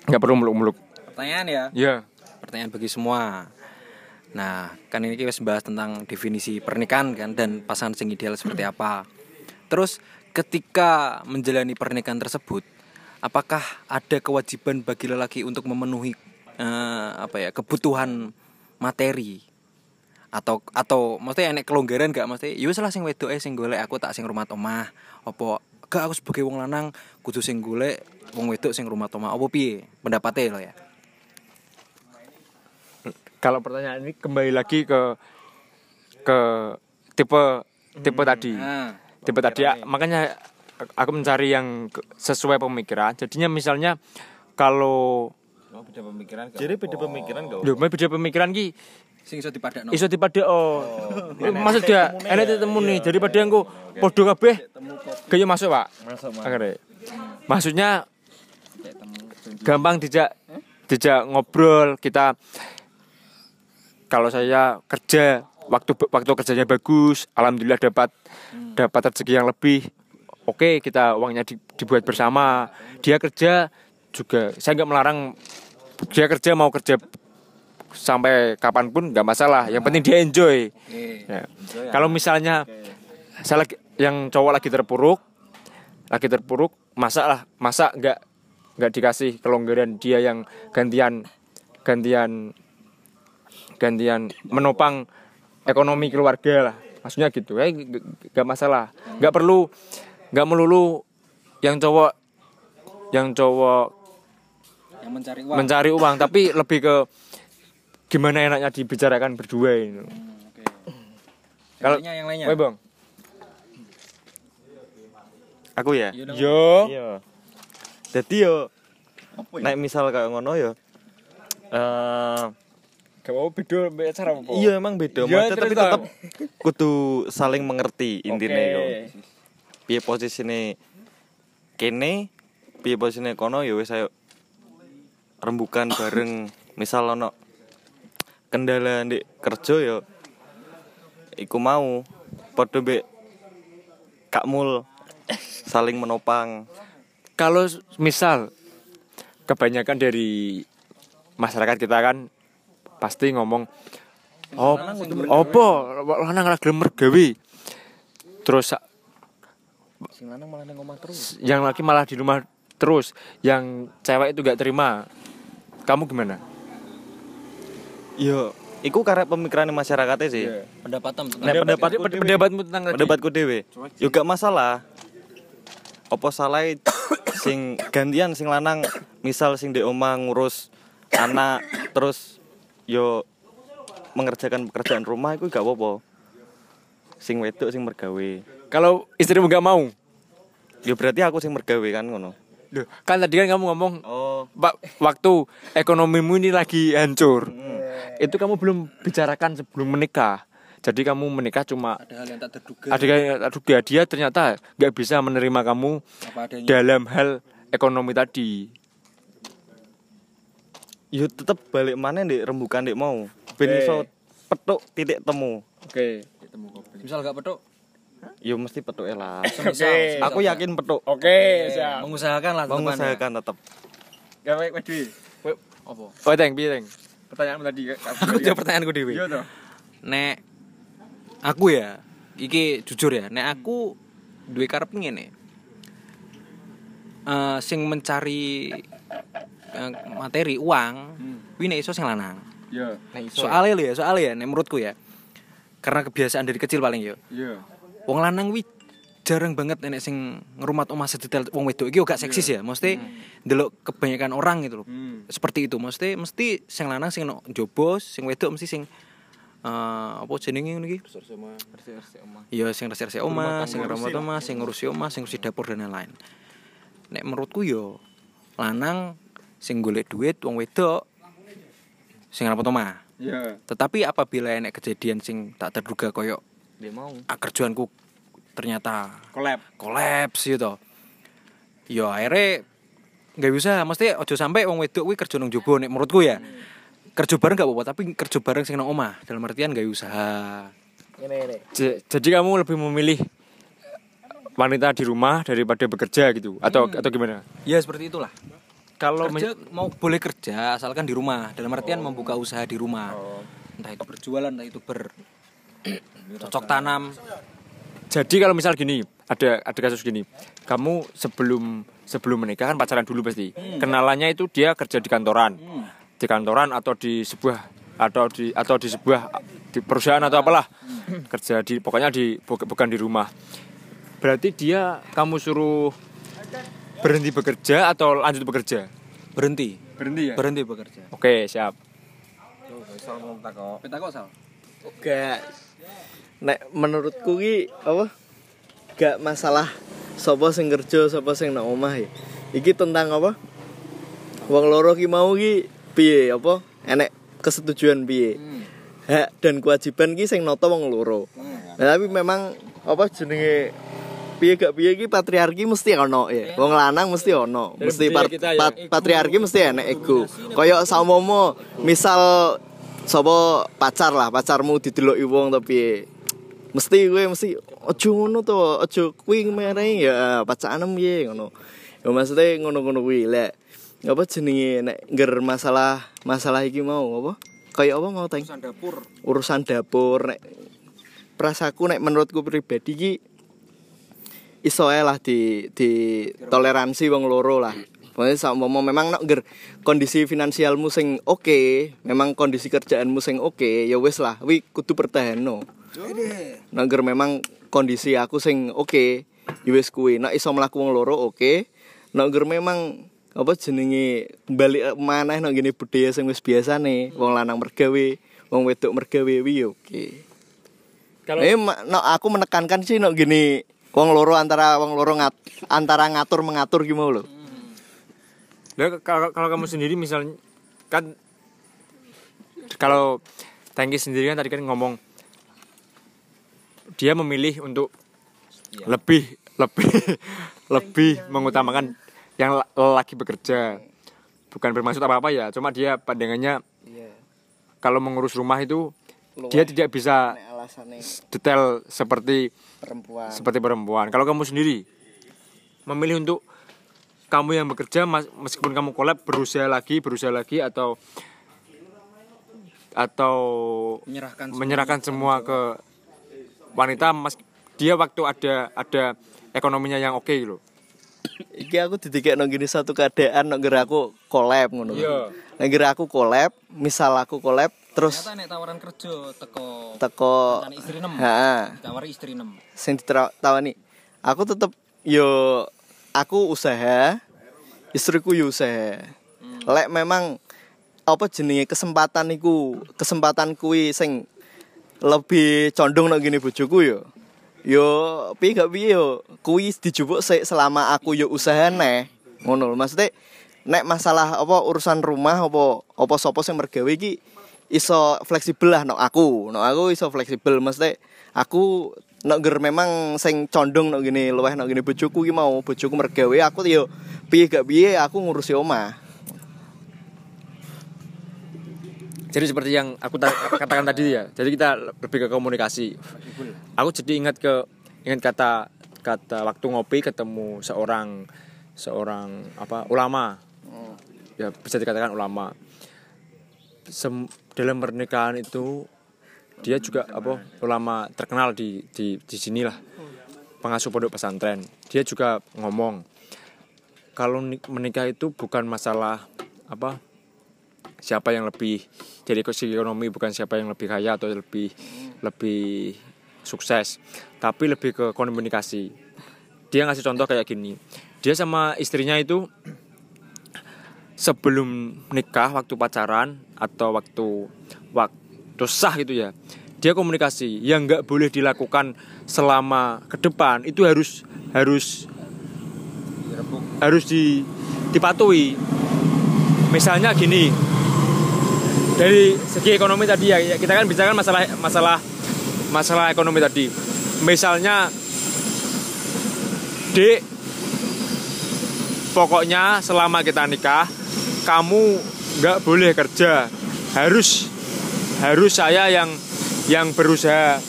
nggak perlu muluk-muluk Pertanyaan ya. ya Pertanyaan bagi semua. Nah, kan ini kita bahas tentang definisi pernikahan kan dan pasangan sing ideal seperti apa. Terus ketika menjalani pernikahan tersebut, apakah ada kewajiban bagi lelaki untuk memenuhi eh, apa ya kebutuhan materi? Atau atau maksudnya enek kelonggaran gak? Maksudnya ya wis lah sing wedoke sing golek aku tak sing rumah omah. Apa gak aku sebagai wong lanang kudu sing golek wong wedok sing rumah omah. Apa piye? Pendapatnya lo ya. Kalau pertanyaan ini kembali lagi ke ke tipe tipe tadi. Nah, tipe tadi ya, makanya aku mencari yang sesuai pemikiran jadinya misalnya kalau Oh, beda pemikiran gak? Jadi beda pemikiran gak? Lho, beda pemikiran ki sing iso dipadakno. iso dipada oh. Maksud dia enek ketemu nih daripada engko padha kabeh kaya masuk, Pak. Masuk. Maksudnya gampang dijak dijak ngobrol kita kalau saya kerja waktu waktu kerjanya bagus alhamdulillah dapat dapat rezeki yang lebih oke kita uangnya di- dibuat bersama. Dia kerja juga saya nggak melarang. Dia kerja mau kerja sampai kapan pun nggak masalah. Yang penting dia enjoy. Ya. kalau misalnya saya lagi yang cowok lagi terpuruk lagi terpuruk masa lah. Masa nggak nggak dikasih kelonggaran. Dia yang gantian gantian gantian menopang ekonomi keluarga lah. Maksudnya gitu. Ya nggak masalah. Nggak perlu nggak melulu yang cowok yang cowok yang mencari uang. mencari uang tapi lebih ke gimana enaknya dibicarakan berdua ini Oke. Kalau- Yang lainnya, yang lainnya. Woi bang Aku ya. Iya yo Iya. Jadi yo nek misal kayak ngono yo eh gak mau beda cara apa iya emang beda Iya, terus tapi tetap kudu saling mengerti intinya Oke. yo. Piye posisine kene, piye posisine kono yo wis ayo rembukan bareng. Misal ono kendala di kerja yo iku mau. Padha mbek Kak Mul saling menopang. Kalau misal kebanyakan dari masyarakat kita kan pasti ngomong oh opo? Lanang ora gelem mergawe? Terus Sing lanang malah nang omah terus. yang laki malah di rumah terus. Yang cewek itu gak terima. Kamu gimana? Yo iku karena pemikiran masyarakatnya sih. Pendapatan tentang Nek pendapatku Pend- dhewe- pendapatmu tentang pendapatku dewe juga masalah. Apa salah sing gantian sing lanang misal sing di omah ngurus anak terus yo mengerjakan pekerjaan rumah itu gak apa-apa. Sing wedok sing mergawe kalau istrimu gak mau yo berarti aku sing mergawe kan ngono kan tadi kan kamu ngomong oh Pak, waktu ekonomimu ini lagi hancur. Itu kamu belum bicarakan sebelum menikah. Jadi kamu menikah cuma ada hal yang tak terduga. ada yang tak duga dia ternyata nggak bisa menerima kamu dalam hal ekonomi tadi. yo tetep balik mana di rembukan dek mau ben Oke. iso petuk titik temu Oke. Misal gak petuk, yo mesti petuk lah semisal, aku yakin petuk Oke, mengusahakan lah tetepannya. mengusahakan tetep Gawe wedi. Apa? Oh, teng, piye, teng? Pertanyaanmu tadi. Aku jawab pertanyaanku dewi. Iya toh. Nek aku ya, iki jujur ya, nek aku duwe karep ngene. Eh sing mencari eh, materi uang, kuwi nek iso sing lanang. Iya. Soalnya lho ya, soalnya ya nek menurutku ya. Karena kebiasaan dari kecil paling ya. Iya. Wong lanang wi jarang banget nenek sing ngerumat omah sedetail wong wedok iki gak seksis ya. Mesti ndelok kebanyakan orang gitu loh. Hmm. Seperti itu. Mesti mesti sing lanang sing no njobos, sing wedok mesti sing eh apa jenenge ngono iki Iya, sing resik-resik omah, sing ngerawat omah, sing ngurusi omah, sing ngurusi dapur dan lain-lain. Nek menurutku yo lanang sing golek duit wong wedok sing ngerawat omah. Iya. Tetapi apabila enek kejadian sing tak terduga koyo dia mau ah, ternyata Collab. kolaps gitu. Yo akhirnya nggak bisa, mesti ojo sampai wong wedok kuwi kerja nang jobo nek menurutku ya. Kerja bareng gak apa-apa, tapi kerja bareng sing nang omah. Dalam artian gak usaha. Jadi kamu lebih memilih wanita di rumah daripada bekerja gitu atau atau gimana? Ya seperti itulah. Kalau kerja mau boleh kerja asalkan di rumah dalam artian membuka usaha di rumah entah itu berjualan entah itu ber cocok tanam Jadi kalau misal gini, ada ada kasus gini. Kamu sebelum sebelum menikah kan pacaran dulu pasti. Kenalannya itu dia kerja di kantoran. Di kantoran atau di sebuah atau di atau di sebuah di perusahaan atau apalah. Kerja di pokoknya di bu- bukan di rumah. Berarti dia kamu suruh berhenti bekerja atau lanjut bekerja? berhenti Berhenti ya. berhenti bekerja Oke, siap. sal Gak Nek menurutku ki apa? Gak masalah sapa sing kerja, sapa sing nang omah ya. Iki tentang apa? Wong loro ki mau ki piye apa? Enek kesetujuan piye? Hak dan kewajiban ki sing nata wong loro. Nah, tapi memang apa jenenge piye gak piye ki patriarki mesti ono ya. Wong lanang mesti ono. Mesti pat- pat- patriarki mesti enek ego. Kaya saumomo misal sapa pacar lah, pacarmu dideloki wong tapi mesti gue mesti ojo ngono to, ojo kuwi mereng ya pacaran piye ngono. Ya maksudnya ngono-ngono kuwi lek apa jenenge nek ngger masalah masalah iki mau apa? Kayak apa mau teng? urusan dapur Urusan dapur nek perasaku nek menurutku pribadi ki iso lah di di toleransi wong loro lah. Pokoknya saumpama memang nek ngger kondisi finansialmu sing oke, memang kondisi kerjaanmu sing oke, ya wis lah, wi kudu pertahanno. Nek ngger memang kondisi aku sing oke, ya wis kuwi. Nek iso mlaku wong loro oke. Nek ngger memang apa jenenge balik maneh nek ngene budaya sing wis biasane, wong lanang mergawe, wong wedok mergawe wi ya oke. Kalau Eh, ma- no, aku menekankan sih no gini wong loro antara wong loro ngat, antara ngatur mengatur gimana lo? Kalau kalau kamu sendiri misalnya kan kalau Tangki sendiri kan tadi kan ngomong dia memilih untuk lebih lebih lebih mengutamakan yang la- lagi bekerja. Bukan bermaksud apa apa ya cuma dia pandangannya kalau mengurus rumah itu dia tidak bisa alasannya. detail seperti perempuan. seperti perempuan. Kalau kamu sendiri memilih untuk kamu yang bekerja meskipun kamu kolab berusaha lagi, berusaha lagi atau atau menyerahkan menyerahkan semua ke wanita mas dia waktu ada ada ekonominya yang oke gitu. Iki aku didikek no gini satu keadaan gara aku collab ngono. Iya. Nek gara aku collab, misal aku collab terus ternyata nek tawaran kerja teko teko istri nem. ha ditawari istri nem sing ditawani aku tetep yo aku usaha istriku usaha. Lek memang apa jenenge kesempatan iku kesempatan kuwi sing lebih condong nang gini bojoku yo. Yo piye gak piye yo? Kuwi dijupuk sik selama aku yo usaha neh. Ngono maksudnya nek masalah apa urusan rumah apa apa sapa sing mergawe iki iso fleksibel lah nok aku. Nok aku iso fleksibel maksudnya aku nok ger memang sing condong nok gini luweh nok gini bojoku ki mau bojoku mergawe aku yo piye gak piye aku ngurusi omah Jadi seperti yang aku ta- katakan tadi ya. Jadi kita lebih ke komunikasi. Aku jadi ingat ke ingat kata kata waktu ngopi ketemu seorang seorang apa ulama. Ya bisa dikatakan ulama. Sem- dalam pernikahan itu dia juga apa ulama terkenal di di di sinilah pengasuh pondok pesantren. Dia juga ngomong kalau ni- menikah itu bukan masalah apa siapa yang lebih jadi ekonomi bukan siapa yang lebih kaya atau lebih lebih sukses tapi lebih ke komunikasi. Dia ngasih contoh kayak gini. Dia sama istrinya itu sebelum nikah waktu pacaran atau waktu wak- sah gitu ya. Dia komunikasi. Yang nggak boleh dilakukan selama ke depan itu harus harus harus di, dipatuhi. Misalnya gini dari segi ekonomi tadi ya kita kan bicara masalah masalah masalah ekonomi tadi. Misalnya dek pokoknya selama kita nikah kamu nggak boleh kerja. Harus harus saya yang yang berusaha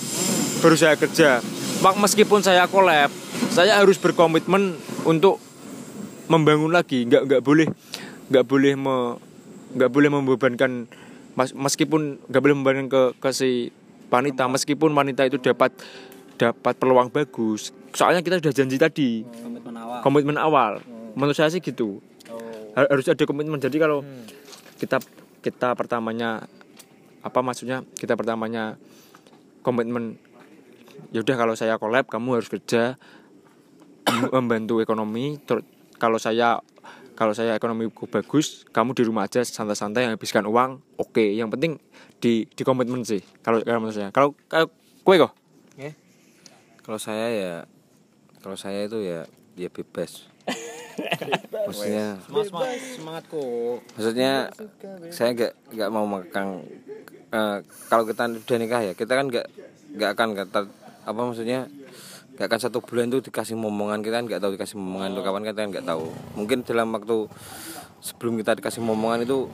berusaha kerja. Mak- meskipun saya kolab saya harus berkomitmen untuk membangun lagi. Nggak nggak boleh nggak boleh me, nggak boleh membebankan mas- meskipun nggak boleh membebankan ke ke si wanita. Meskipun wanita itu dapat dapat peluang bagus. Soalnya kita sudah janji tadi komitmen awal. komitmen awal. Menurut saya sih gitu. Har- harus ada komitmen. Jadi kalau kita kita pertamanya apa maksudnya? Kita pertamanya komitmen yaudah kalau saya collab kamu harus kerja membantu ekonomi. Ter- kalau saya kalau saya ekonomiku bagus kamu di rumah aja santai-santai habiskan uang. Oke yang penting di di komitmen sih. Kalau kalau menurut saya kalau kalau kue kok? Kalau saya ya kalau saya itu ya ya bebas. maksudnya mas mas semangatku. Maksudnya saya nggak nggak mau mengekang eh, kalau kita udah nikah ya kita kan nggak nggak akan kata apa maksudnya nggak akan satu bulan tuh dikasih momongan kita kan nggak tahu dikasih momongan itu kapan kita kan nggak tahu. Mungkin dalam waktu sebelum kita dikasih momongan itu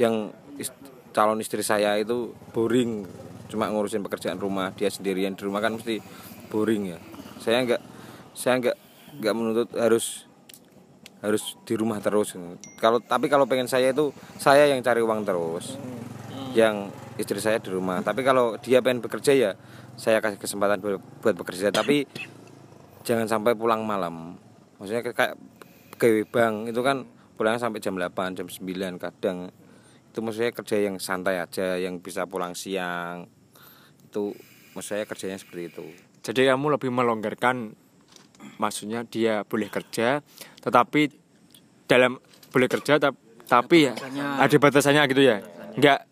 yang is- calon istri saya itu boring cuma ngurusin pekerjaan rumah dia sendirian di rumah kan mesti boring ya. Saya nggak saya nggak nggak menuntut harus harus di rumah terus. Kalau tapi kalau pengen saya itu saya yang cari uang terus. Yang istri saya di rumah. Tapi kalau dia pengen bekerja ya saya kasih kesempatan buat, bekerja. Tapi jangan sampai pulang malam. Maksudnya kayak- pegawai bank itu kan pulangnya sampai jam 8 jam 9 kadang. Itu maksudnya kerja yang santai aja yang bisa pulang siang. Itu maksud saya kerjanya seperti itu. Jadi kamu lebih melonggarkan maksudnya dia boleh kerja tetapi dalam boleh kerja tap- tapi ya ada batasannya gitu ya. Enggak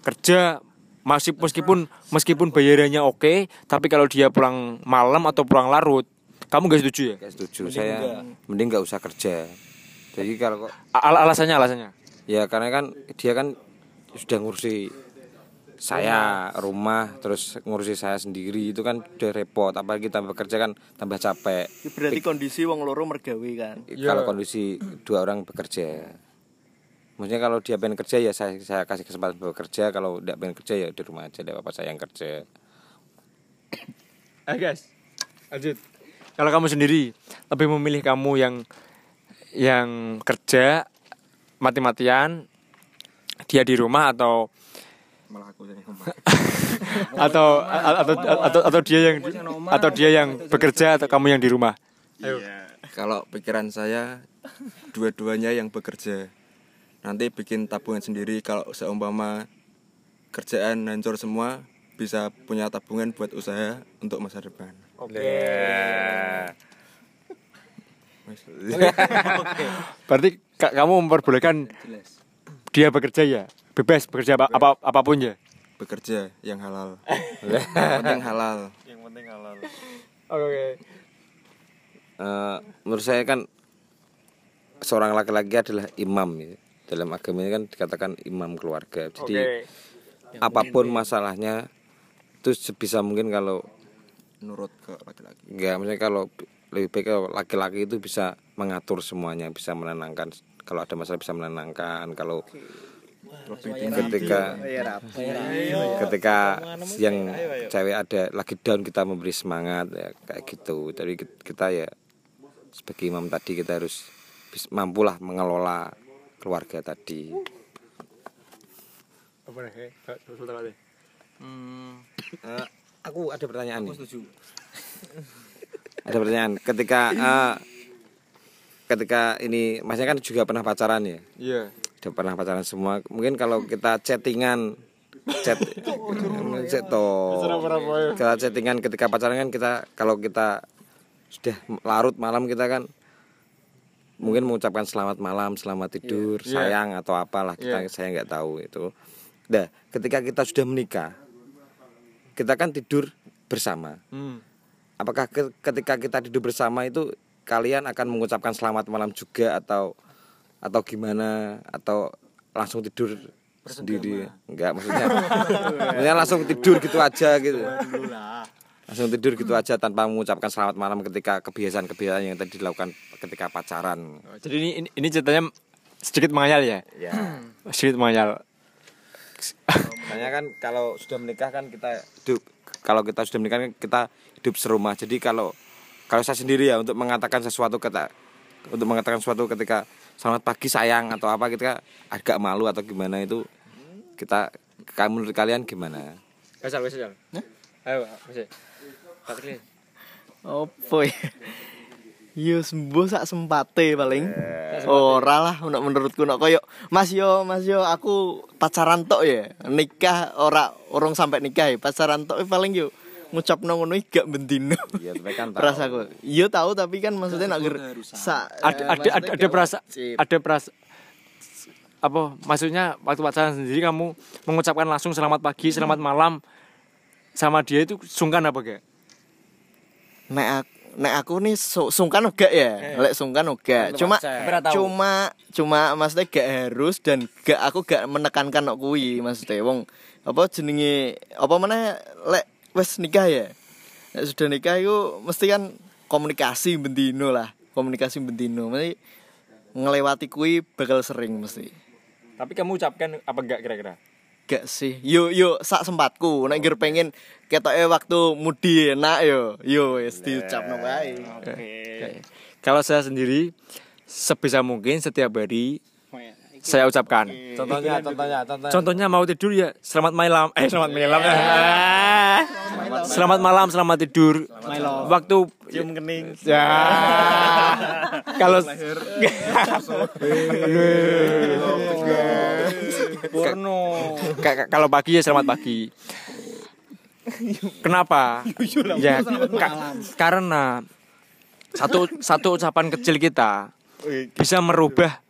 kerja masih meskipun meskipun bayarannya oke tapi kalau dia pulang malam atau pulang larut kamu gak setuju ya? Gak setuju saya mending nggak usah kerja jadi kalau kok Al- alasannya alasannya. ya karena kan dia kan sudah ngurusi saya rumah. terus ngurusi saya sendiri itu kan udah repot. Apalagi tambah kerja kan tambah capek. Berarti kondisi wong loro mergawe kan? Kalau kondisi dua orang bekerja. Maksudnya kalau dia pengen kerja ya saya saya kasih kesempatan bekerja kalau tidak pengen kerja ya di rumah aja tidak apa saya yang kerja. Ayo guys, lanjut. Kalau kamu sendiri lebih memilih kamu yang yang kerja mati-matian dia di rumah atau malah aku yang ngomong. Atau atau atau atau dia yang atau dia yang bekerja atau kamu yang di rumah? Kalau pikiran saya dua-duanya yang bekerja. Nanti bikin tabungan sendiri kalau seumpama kerjaan hancur semua bisa punya tabungan buat usaha untuk masa depan. Berarti ka- kamu memperbolehkan dia bekerja ya bebas bekerja apa, apa apa pun ya. Bekerja yang halal. Yang penting halal. Oke Eh, menurut saya kan seorang laki-laki adalah imam ya. dalam agama ini kan dikatakan imam keluarga. Jadi apa pun masalahnya itu sebisa mungkin kalau nurut ke laki-laki. Enggak, maksudnya kalau lebih baik kalau laki-laki itu bisa mengatur semuanya, bisa menenangkan. Kalau ada masalah bisa menenangkan. Kalau ketika ketika yang cewek ada lagi down kita memberi semangat ya kayak gitu. Jadi kit- kita ya sebagai imam tadi kita harus mampulah mengelola keluarga tadi. sebentar lagi Eh, aku ada pertanyaan nih. ada pertanyaan. Ketika eh, ketika ini masnya kan juga pernah pacaran ya? iya Udah pernah pacaran semua. Mungkin kalau kita chattingan chat chat toh. Kita chattingan ketika pacaran kan kita kalau kita sudah larut malam kita kan mungkin mengucapkan selamat malam, selamat tidur, sayang atau apalah kita saya nggak tahu itu. Nah, ketika kita sudah menikah, kita kan tidur bersama. Hmm. Apakah ke- ketika kita tidur bersama itu kalian akan mengucapkan selamat malam juga atau atau gimana atau langsung tidur sendiri? Enggak, maksudnya. maksudnya langsung tidur gitu aja gitu. Langsung tidur gitu aja tanpa mengucapkan selamat malam ketika kebiasaan-kebiasaan yang tadi dilakukan ketika pacaran. Oh, Jadi ini, ini ini ceritanya sedikit mengayal ya. Ya. Sedikit mengayal. Makanya kan kalau sudah menikah kan kita hidup kalau kita sudah menikah kan kita hidup serumah. Jadi kalau kalau saya sendiri ya untuk mengatakan sesuatu kata untuk mengatakan sesuatu ketika selamat pagi sayang atau apa kita agak malu atau gimana itu kita kamu menurut kalian gimana? Kasal, kasal. Ayo, kasal. Patrick. Opo ya? Yo sembuh sak sempate paling. Ora lah nek menurutku nek koyo Mas yo Mas yo aku pacaran tok ya. Nikah ora urung sampai nikah ya. Pacaran tok paling yo ngucapno ngono iki gak bendino. Iya, tapi kan tahu. Iya tahu tapi kan maksudnya nak ger sa Ada ada ada, ada perasa ada perasa apa maksudnya waktu pacaran sendiri kamu mengucapkan langsung selamat pagi, selamat malam sama dia itu sungkan apa gak? nek aku, nek aku nih su- sungkan uga ya. Lek sungkan uga. Cuma cuma cuma maksudnya gak harus dan gak aku gak menekankan nok kuwi maksudnya wong apa jenenge apa mana lek wes nikah ya. Nek sudah nikah itu mesti kan komunikasi bendino lah. Komunikasi bendino. Mesti ngelewati kuwi bakal sering mesti. Tapi kamu ucapkan apa enggak kira-kira? Gak sih. Yo yo sak sempatku nek ger pengen ketoke waktu mudi enak yo. Yo wis diucapno wae. Oke. Kalau saya sendiri sebisa mungkin setiap hari saya ucapkan. Contohnya, contohnya, contohnya. Contohnya mau tidur ya selamat malam. Eh selamat malam. Ah. Selamat malam, selamat tidur. Waktu cium kening ya. Kalau porno ka- kalau pagi ya selamat pagi. Kenapa? Ya, ka- karena satu satu ucapan kecil kita bisa merubah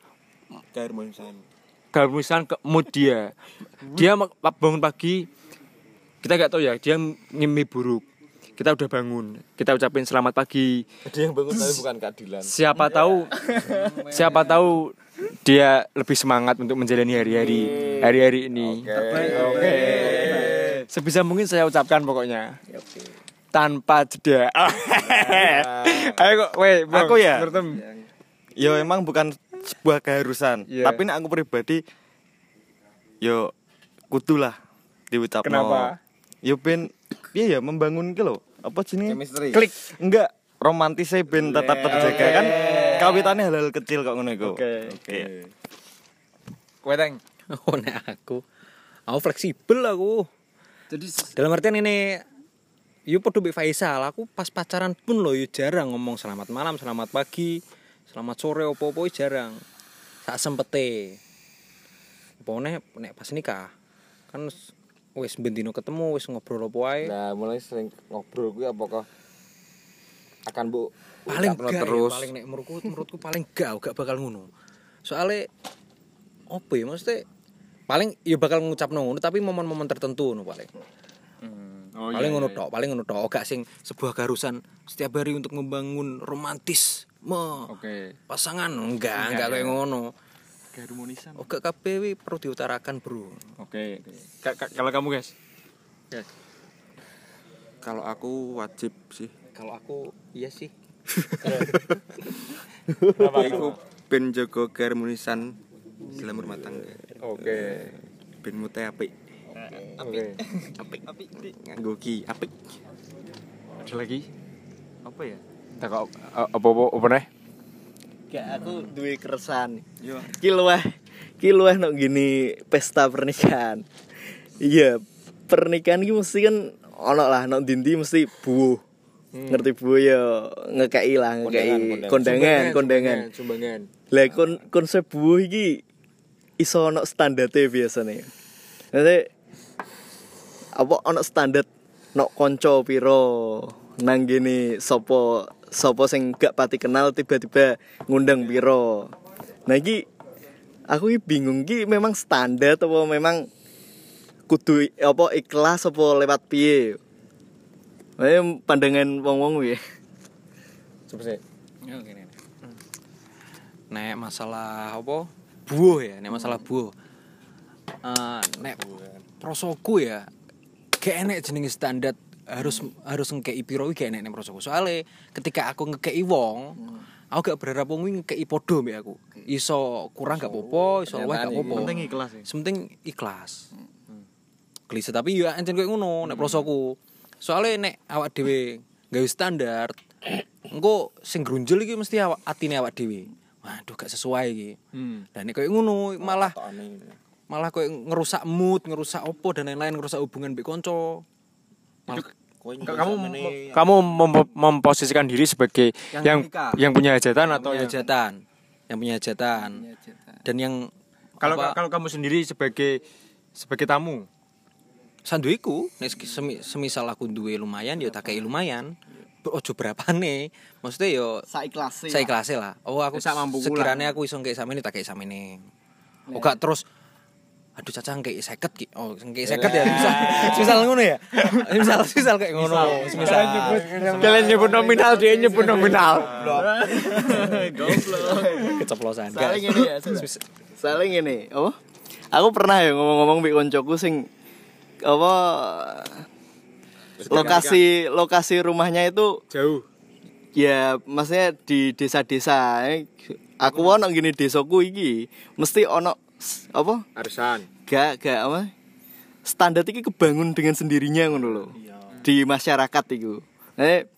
keharmonisan ke mood dia. Dia bangun pagi, kita nggak tahu ya, dia ngimpi buruk. Kita udah bangun, kita ucapin selamat pagi. Ada yang bangun tapi bukan keadilan. Siapa tahu, siapa tahu dia lebih semangat untuk menjalani hari-hari hari-hari ini. Oke. Sebisa mungkin saya ucapkan pokoknya. Tanpa jeda. Ayo kok, weh. Aku ya? Yo emang bukan sebuah keharusan Iya. tapi nek aku pribadi yo kudu lah diucapno Kenapa? yo ben piye ya membangun ki lho apa Chemistry. klik enggak romantisnya ben tetap terjaga kan kawitannya hal-hal kecil kok ngono iku Oke. oke Kowe, Teng. Oh, nek aku aku fleksibel aku. Jadi dalam artian ini Yo podo Faisal, aku pas pacaran pun lo yo jarang ngomong selamat malam, selamat pagi, selamat sore opo-opo jarang. Sak sempete. Apa nek nek pas nikah kan wis bendino ketemu wis ngobrol opo wae. Nah, mulai sering ngobrol gue apakah akan bu paling gak terus ya, paling nek menurutku menurutku paling gak gak bakal ngono. Soale opo ya maksudnya paling ya bakal ngucapno ngono tapi momen-momen tertentu ngono paling. Oh, paling ngono tok, paling ngono tok, gak sing sebuah keharusan setiap hari untuk membangun romantis me Oke. pasangan enggak enggak kayak ngono. Keharmonisan. Oh kabeh wi perlu diutarakan, Bro. Oke. Ka- ka- Kalau kamu, guys. Kalau aku wajib sih. Kalau aku iya sih. Iku ben jaga keharmonisan dalam rumah tangga. Oke. Ben mute apik. Oke. Apik. Apik. Nganggo ki apik. Ada lagi? apa ya Tak kok apa-apa apa nih? Gak aku duwe keresahan. Ki luweh ki luweh nok gini pesta pernikahan. Iya, pernikahan ki mesti kan ono lah nok dindi mesti buuh. Ngerti buuh ya ngekei lah, ngekei kondangan, kondangan. Sumbangan. Lah kon konsep buuh iki iso ono standarte biasane. Nanti apa ono standar nok konco piro nang gini sopo sopo sing gak pati kenal tiba-tiba ngundang piro. Nah iki aku iki bingung iki memang standar atau memang kudu apa ikhlas apa lewat piye Wae pandangan wong-wong ya. Coba sih. Nek masalah apa? Buah ya, nek masalah buah. Eh, nek prosoku ya gak enek jenenge standar harus harus ngekei piro iki gak enek nek prosoku. Soale ketika aku ngekei wong, aku gak berharap wong ngekei podo mbek aku. Iso kurang gak apa-apa, iso luwih gak apa-apa. Penting ikhlas ya. Sementing ikhlas. Klise tapi ya encen koyo ngono nek prosoku. Soale nek awak dhewe gawe standar, engko sing grunjel iki mesti awak atine awak dhewe. Waduh gak sesuai iki. Dan nek koyo ngono malah malah koyo ngerusak mood, ngerusak opo dan lain-lain, ngerusak hubungan mbek kanca. Malah kamu kamu mem- memposisikan diri sebagai Yang yang yang punya hajatan atau punya yang hajatan, yang punya hajatan. Dan yang kalau apa, kalau kamu sendiri sebagai sebagai tamu sanduiku semi, semisal aku duwe lumayan ya tak kei lumayan. Ojo berapane. Maksudnya yo Saiklase. saya ikhlas lah. Oh aku Sak mampu sekiranya aku iso ngkei samene tak kei samene. Oh gak terus aduh caca ngkei 50 ki. Oh ngkei 50 ya. Misal, misal ngono ya. Misal misal kayak ngono. Misal kalian nyebut nominal dia nyebut nominal keceplosan. Saling ini ya. Saling ini. Apa? Aku pernah ya ngomong-ngomong mbek koncoku sing apa lokasi lokasi rumahnya itu jauh ya maksudnya di desa-desa aku ono gini desaku iki mesti ono apa? Arisan. Gak gak apa? Standar iki kebangun dengan sendirinya ngono lho. Di masyarakat iku. Eh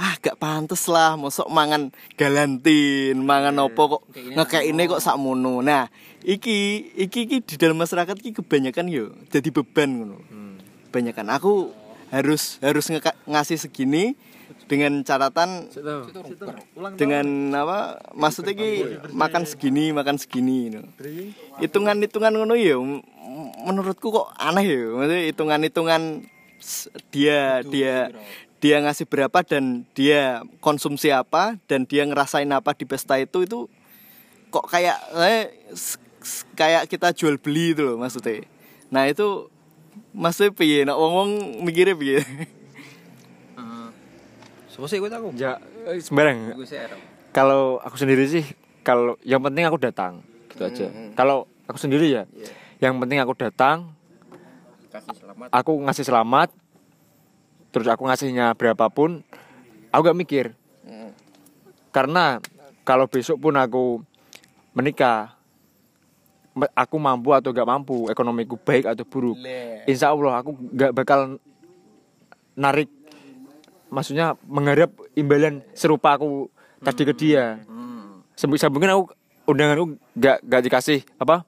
ah gak pantes lah mosok mangan galantin mangan opo kok ngekek ini kok sakmono nah iki iki iki di dalam masyarakat iki kebanyakan yo jadi beban ngono kebanyakan. Aku harus harus ngasih segini dengan catatan dengan apa maksudnya ki makan segini makan segini gitu. hitungan hitungan ngono ya menurutku kok aneh ya. Maksudnya hitungan hitungan dia dia dia ngasih berapa dan dia konsumsi apa dan dia ngerasain apa di pesta itu itu kok kayak eh, kayak kita jual beli itu loh maksudnya. Nah itu maksudnya piye? Nak wong wong mikirnya piye Sopo sih gue aku? ya eh, sembarang. Kalau aku sendiri sih kalau yang penting aku datang gitu aja. Kalau aku sendiri ya yang penting aku datang aku ngasih selamat terus aku ngasihnya berapapun aku gak mikir. Karena kalau besok pun aku menikah me- aku mampu atau gak mampu ekonomiku baik atau buruk insya Allah aku gak bakal narik maksudnya mengharap imbalan serupa aku tadi ke dia. Sambung sambungin aku undanganku gak gak dikasih apa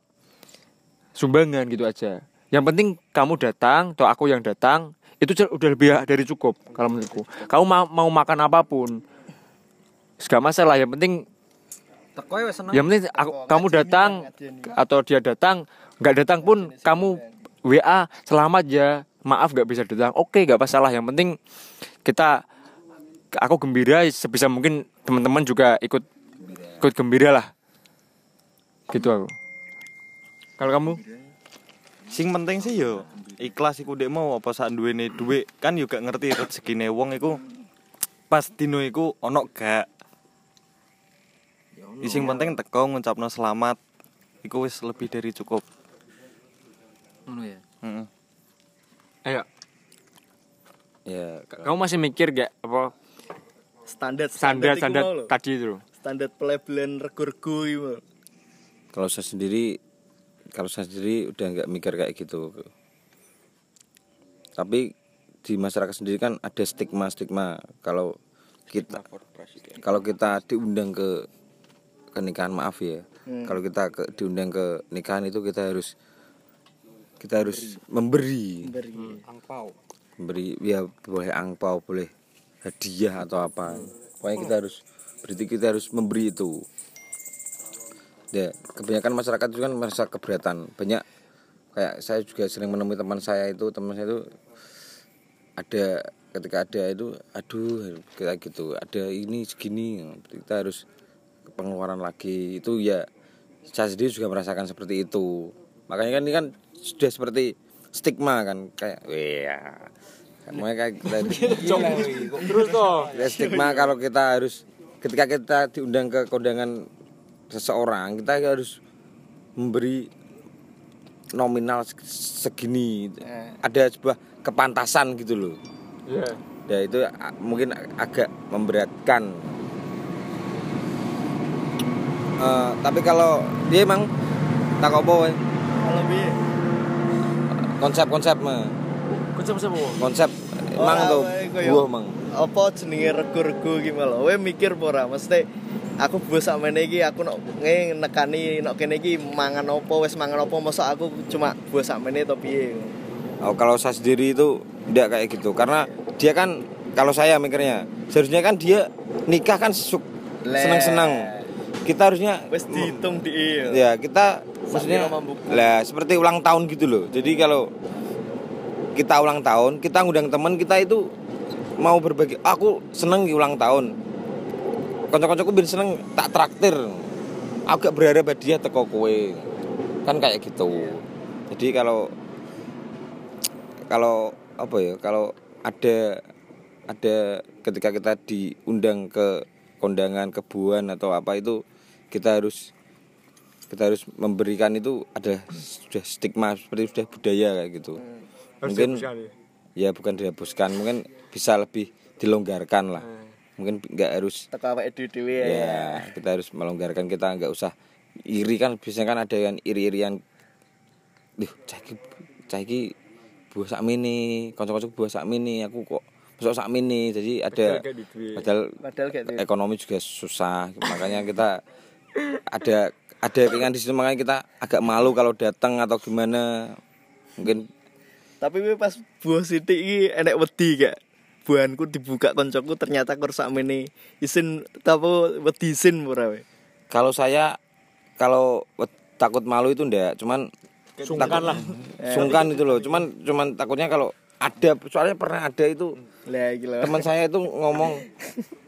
sumbangan gitu aja. Yang penting kamu datang atau aku yang datang itu udah lebih dari cukup kalau menurutku. Kamu mau, mau makan apa pun gak masalah. Yang penting ya yang penting aku, kamu datang atau dia datang nggak datang pun kamu WA selamat ya. Maaf nggak bisa datang. Oke nggak masalah. Yang penting kita aku gembira sebisa mungkin teman-teman juga ikut ikut gembira lah gitu aku kalau kamu Sing penting sih yo ikhlas iku dek mau apa sak duwene dhuwit kan gak ngerti rezekine wong iku pas dino iku ono gak. Sing penting teko ngucapno selamat iku wis lebih dari cukup. Ngono ya. Heeh. ayo Ya, kamu masih mikir gak apa standar standar standar tadi itu standar pelabelan rego-rego kalau saya sendiri kalau saya sendiri udah nggak mikir kayak gitu. Tapi di masyarakat sendiri kan ada stigma stigma kalau kita kalau kita diundang ke ke nikahan maaf ya. Kalau kita ke, diundang ke nikahan itu kita harus kita harus memberi. Angpau. Memberi ya boleh angpau boleh hadiah atau apa. Pokoknya kita harus berarti kita harus memberi itu. Ya kebanyakan masyarakat itu kan merasa keberatan. Banyak kayak saya juga sering menemui teman saya itu teman saya itu ada ketika ada itu aduh kayak gitu ada ini segini kita harus pengeluaran lagi. Itu ya saya sendiri juga merasakan seperti itu. Makanya kan ini kan sudah seperti stigma kan kayak iya Makanya kayak kita Terus toh. Ya, stigma kalau kita harus ketika kita diundang ke kondangan seseorang kita harus memberi nominal seg- segini ada sebuah kepantasan gitu loh Iya. ya itu mungkin agak memberatkan Eh, tapi kalau dia emang tak apa. Kalau? Konsep-konsep mah Konsep konsep apa? konsep emang Ora, tuh wae, koyo- buah mang Apa jenenge rego-rego iki malah. Kowe mikir apa ora? Mesti aku bos sakmene iki aku nok nekani nok kene iki mangan apa wis mangan apa masa aku cuma bos sakmene to piye. Oh, kalau saya sendiri itu tidak kayak gitu karena dia kan kalau saya mikirnya seharusnya kan dia nikah kan senang-senang kita harusnya Wis dihitung di ya kita maksudnya lah seperti ulang tahun gitu loh. Jadi kalau kita ulang tahun kita ngundang teman kita itu mau berbagi aku seneng di ulang tahun. Kocok-kocokku bin seneng tak traktir. Aku gak berharap dia teko kowe. Kan kayak gitu. Jadi kalau kalau apa ya kalau ada ada ketika kita diundang ke kondangan kebuan atau apa itu kita harus kita harus memberikan itu ada sudah stigma seperti sudah budaya kayak gitu. Mungkin ya? bukan dihapuskan mungkin bisa lebih dilonggarkan lah. Mungkin nggak harus ya. ya kita harus melonggarkan kita nggak usah iri kan biasanya kan ada yang iri-irian Duh, caki caki buah sak mini kocok-kocok buah sak mini aku kok besok sak mini. Jadi ada padahal Padahal ekonomi juga susah makanya kita ada ada keinginan di situ makanya kita agak malu kalau datang atau gimana mungkin Tapi pas buah sithik iki enek wedi gak? Buahanku dibuka koncoku ternyata kur sakmene isin tapi wedi isin ora we. kalau saya kalau takut malu itu ndak cuman Sungkan lah. sungkan itu loh cuman cuman takutnya kalau ada soalnya pernah ada itu teman saya itu ngomong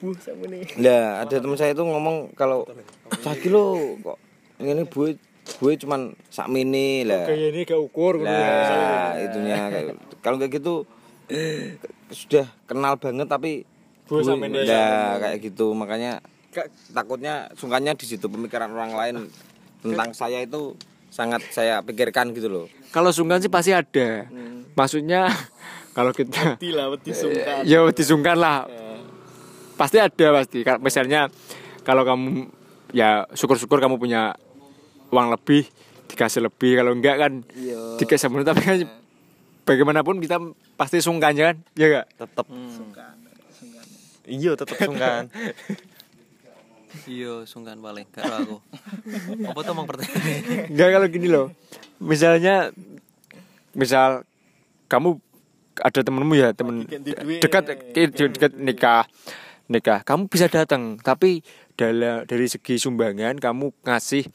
buah sakmene. lah ada teman saya itu ngomong kalau caki lo kok ini buat gue cuman sak mini lah Kayak ini gak ukur gitu. lah itunya kalau kayak gitu sudah kenal banget tapi Gue sak mini. lah kayak gitu makanya takutnya sungkannya di situ pemikiran orang lain tentang saya itu sangat saya pikirkan gitu loh Kalau sungkan sih pasti ada. Maksudnya kalau kita lah sungkan. ya disungkan lah. Pasti ada pasti. Kalau Misalnya kalau kamu ya syukur-syukur kamu punya uang lebih dikasih lebih. Kalau enggak kan Iya. dikasih tapi kan bagaimanapun kita pasti sungkan ya kan? Ya enggak? Tetep iya tetep sungkan. Iya sungkan paling gak tau aku. Apa tuh emang pertanyaan? Enggak kalau gini loh. Misalnya misal kamu ada temenmu ya temen duit. dekat dekat nikah nikah. Kamu bisa datang tapi dalam dari segi sumbangan kamu ngasih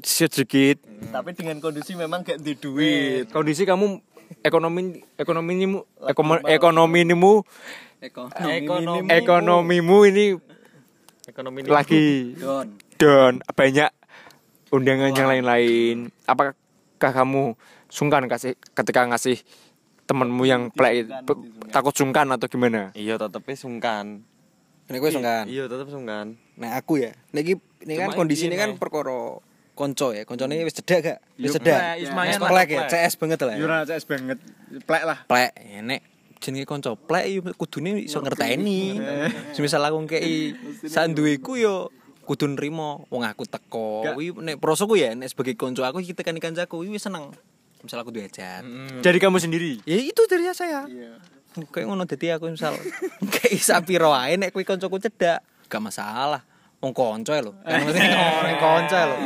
sedikit. Tapi dengan kondisi memang gak di duit. kondisi kamu ekonomi ekonomimu ekonomi ekonomimu. Ekonomi ekonomimu. Ini ekonomi ini lagi down banyak undangan yang lain-lain. Apakah kamu sungkan kasih ketika ngasih temenmu yang plek pe- takut sungkan atau gimana iya tetepnya sungkan Ini gue sungkan. iya tetep sungkan Nah aku ya, niki ini kan kondisi ini iki, kan Meh. perkara konco ya. Koncone wis cedak gak? Wis Yo, cedak. plek, Wis plek ya, plek. CS banget lah. ya. CS banget plek lah Plek, enek jenenge konco plek yo kudune iso ngerteni. Semisal aku ngkei sak duweku yo kudu nrimo wong aku teko. Kuwi nek prosoku ya nek sebagai konco aku iki tekani kancaku kuwi wis seneng. Misal aku duwe dari kamu sendiri Ya itu dari saya. Kayak ngono dadi aku misal kayak sapi wae nek kuwi kancaku cedak, gak masalah. Wong kanca lho. Kan mesti orang kanca lho.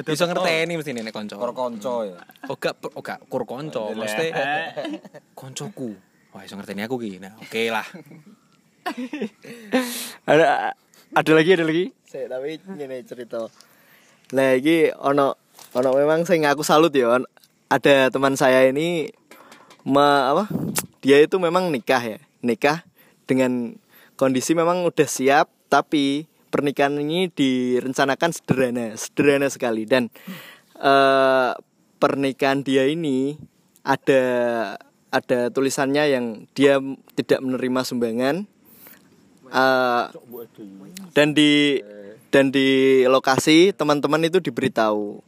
Bisa ngerteni mesti nek kanca. Kor konco ya Oh gak oh gak kur kanca, mesti kancaku. Wah, iso ngerteni aku ki. Nah, oke lah. ada ada lagi ada lagi Saya tapi ngene cerita. Lah iki ono ono memang sing aku salut ya. Ada teman saya ini me, apa? Dia itu memang nikah ya. Nikah dengan kondisi memang udah siap tapi pernikahan ini direncanakan sederhana, sederhana sekali dan eh pernikahan dia ini ada ada tulisannya yang dia tidak menerima sumbangan Eh, dan di dan di lokasi teman-teman itu diberitahu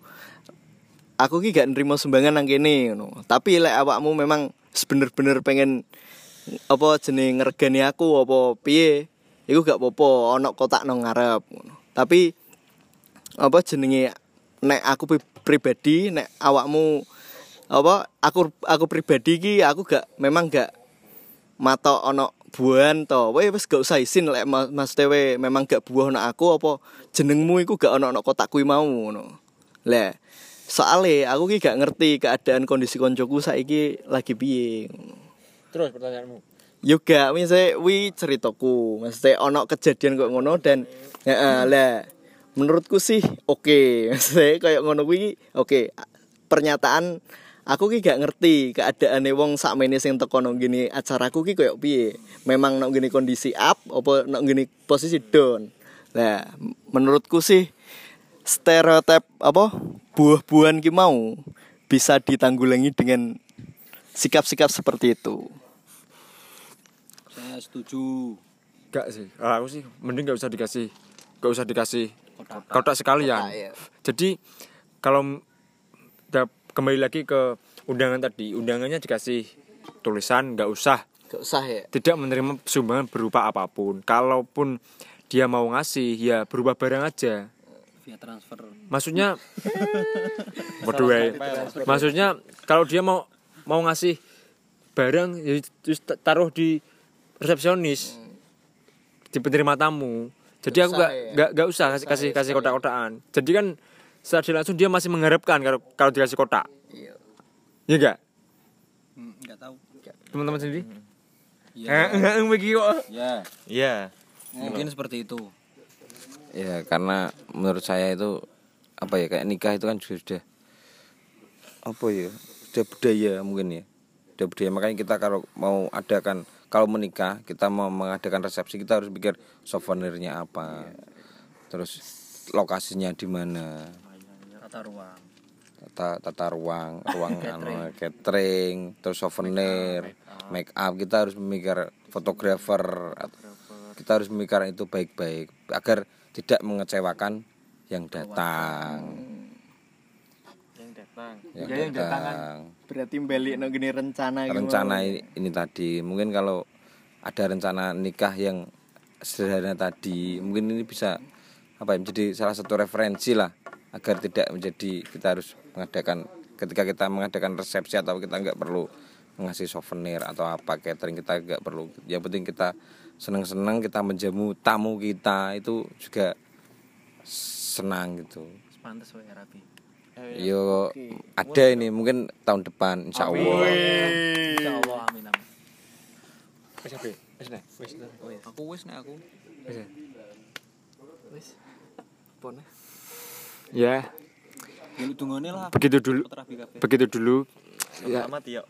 aku ki gak nerima sumbangan nang kene ngono. Tapi lek awakmu memang bener-bener pengen apa jeneng ngergani aku apa piye iku gak apa-apa kotak nang ngarep tapi apa jenenge nek aku pri- pribadi nek awakmu apa aku aku pribadi ki aku gak memang gak matok ono buahan to. We wis gak usah isin lek ma- Mas Tewe memang gak buah ono aku apa jenengmu iku gak ono ono kotak kuwi mau ngono. Le soale aku ki gak ngerti keadaan kondisi koncoku saiki lagi piye Terus pertanyaanmu. Yoga, misalnya wi ceritaku, maksudnya ono kejadian kok ngono dan ya lah menurutku sih oke, maksudnya kayak ngono kuwi oke. Pernyataan aku ki gak ngerti keadaan wong sakmene sing teko nang gini acaraku ki koyo piye. Memang nang gini kondisi up apa nang gini posisi down. Lah, menurutku sih stereotip apa buah-buahan ki mau bisa ditanggulangi dengan sikap-sikap seperti itu. Saya setuju. Gak sih. Ah, aku sih mending gak usah dikasih gak usah dikasih kotak sekalian. Kotak, ya. Jadi kalau da- kembali lagi ke undangan tadi, undangannya dikasih tulisan gak usah Gak usah ya. tidak menerima sumbangan berupa apa pun. Kalaupun dia mau ngasih ya berupa barang aja. Via transfer. Maksudnya Waduh, eh. Maksudnya kalau dia mau mau ngasih barang ya taruh di resepsionis di penerima tamu. Jadi Gak aku gak, ya. gak, gak usah kasih kasih kasih kotak-kotakan. Jadi kan secara tidak langsung dia masih mengharapkan kalau kalau dikasih kotak. Iya. Ya enggak? Enggak tahu. Teman-teman sendiri? Iya. Eh, enggak begitu kok. Ya, Iya. mungkin seperti itu. Ya karena menurut saya itu apa ya kayak nikah itu kan sudah apa ya sudah budaya mungkin ya. Sudah budaya. Makanya kita kalau mau adakan kalau menikah kita mau mengadakan resepsi kita harus pikir souvenirnya apa. Terus lokasinya di mana. Tata ruang. tata tata ruang ruang anu, catering terus souvenir make up kita harus memikir fotografer. kita harus memikirkan itu baik-baik agar tidak mengecewakan yang datang Yang datang. yang Ya, yang datang kan. datang Berarti balik nang gini rencana gitu. rencana ini, ini tadi mungkin kalau ada rencana nikah yang sederhana tadi mungkin ini bisa apa ya menjadi salah satu referensi lah agar tidak menjadi kita harus mengadakan ketika kita mengadakan resepsi atau kita nggak perlu ngasih souvenir atau apa catering kita nggak perlu yang penting kita senang-senang kita menjamu tamu kita itu juga senang gitu Pantes wae rapi. yo ada ini mungkin tahun depan insya Allah Insyaallah amin amin. Wis apa? Wis nek. Wis. Aku wis nek aku. Wis. ya? Wis. Pon. Ya, lah. begitu dulu. Begitu dulu ya, Selamat ya.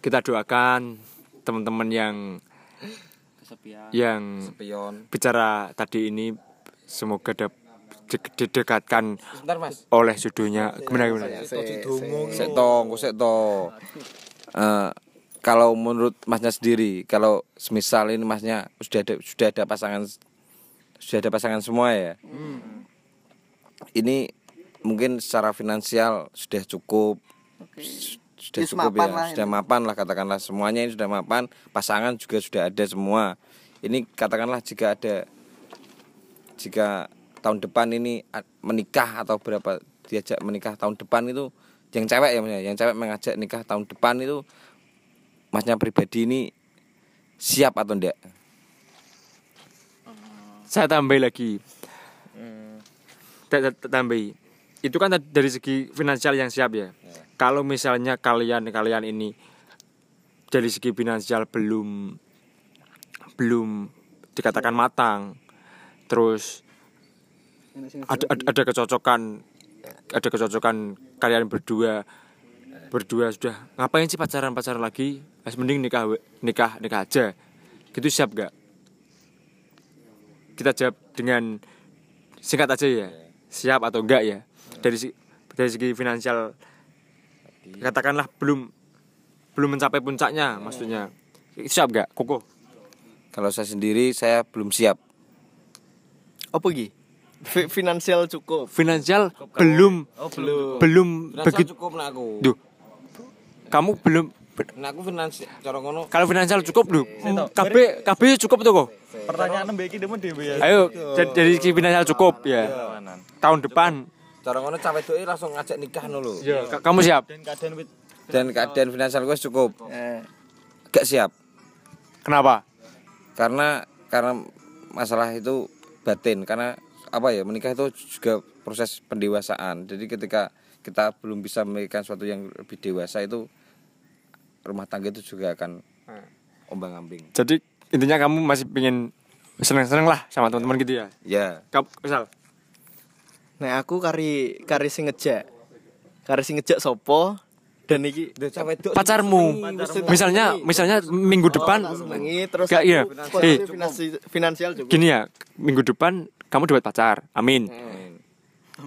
kita doakan teman-teman yang Kesepian. yang pion bicara tadi ini semoga di- didekatkan sebentar mas oleh judulnya gimana gimana Sek sek to. Eh, kalau menurut masnya sendiri, kalau semisal ini masnya sudah ada sudah ada pasangan sudah ada pasangan semua ya. Ini mungkin secara finansial sudah cukup. s- Sudah cukup mapan ya, lah sudah ini. mapan lah katakanlah semuanya ini sudah mapan, pasangan juga sudah ada semua. Ini katakanlah jika ada jika tahun depan ini menikah atau berapa diajak menikah tahun depan itu yang cewek ya maksudnya, yang cewek mengajak nikah tahun depan itu masnya pribadi ini siap atau enggak? saya tambahi lagi Ta- ta- ta- tambahi itu kan dari segi finansial yang siap ya. Kalau misalnya kalian kalian ini dari segi finansial belum belum dikatakan matang terus ada, ada, ada kecocokan ada kecocokan kalian berdua berdua sudah ngapain sih pacaran pacaran lagi? Mas mending nikah nikah nikah aja. Gitu siap gak kita jawab dengan singkat aja ya. Siap atau enggak ya dari dari segi finansial katakanlah belum belum mencapai puncaknya maksudnya siap gak koko Kalau saya sendiri saya belum siap. Apa ki? Fi- finansial cukup. finansial belum belum. belum begitu cukup aku. Duh. kamu belum Nak aku finansial cara ngono kalau finansial cukup lho KB KB cukup tuh kok Pertanyaan mbak iki demen dhewe ya. ayo jadi finansial cukup ya tahun depan cara ngono cawe doe langsung ngajak nikah no lho. Ka- kamu siap Dan keadaan wit Dan keadaan finansial gue cukup. Eh, Gak siap. kenapa Karena karena masalah itu batin karena apa ya menikah itu juga proses pendewasaan. Jadi ketika kita belum bisa memikirkan sesuatu yang lebih dewasa itu rumah tangga itu juga akan ombang-ambing. jadi intinya kamu masih pengen seneng-seneng lah sama teman-teman gitu ya Ya, kamu misal Nah aku kari kari sing ngejak. Kari sing ngejak sopo dan iki pacarmu misalnya misalnya minggu depan senengi terus Gak, iya. Eh. finansi- finansial cukup. gini ya minggu depan kamu dapat pacar amin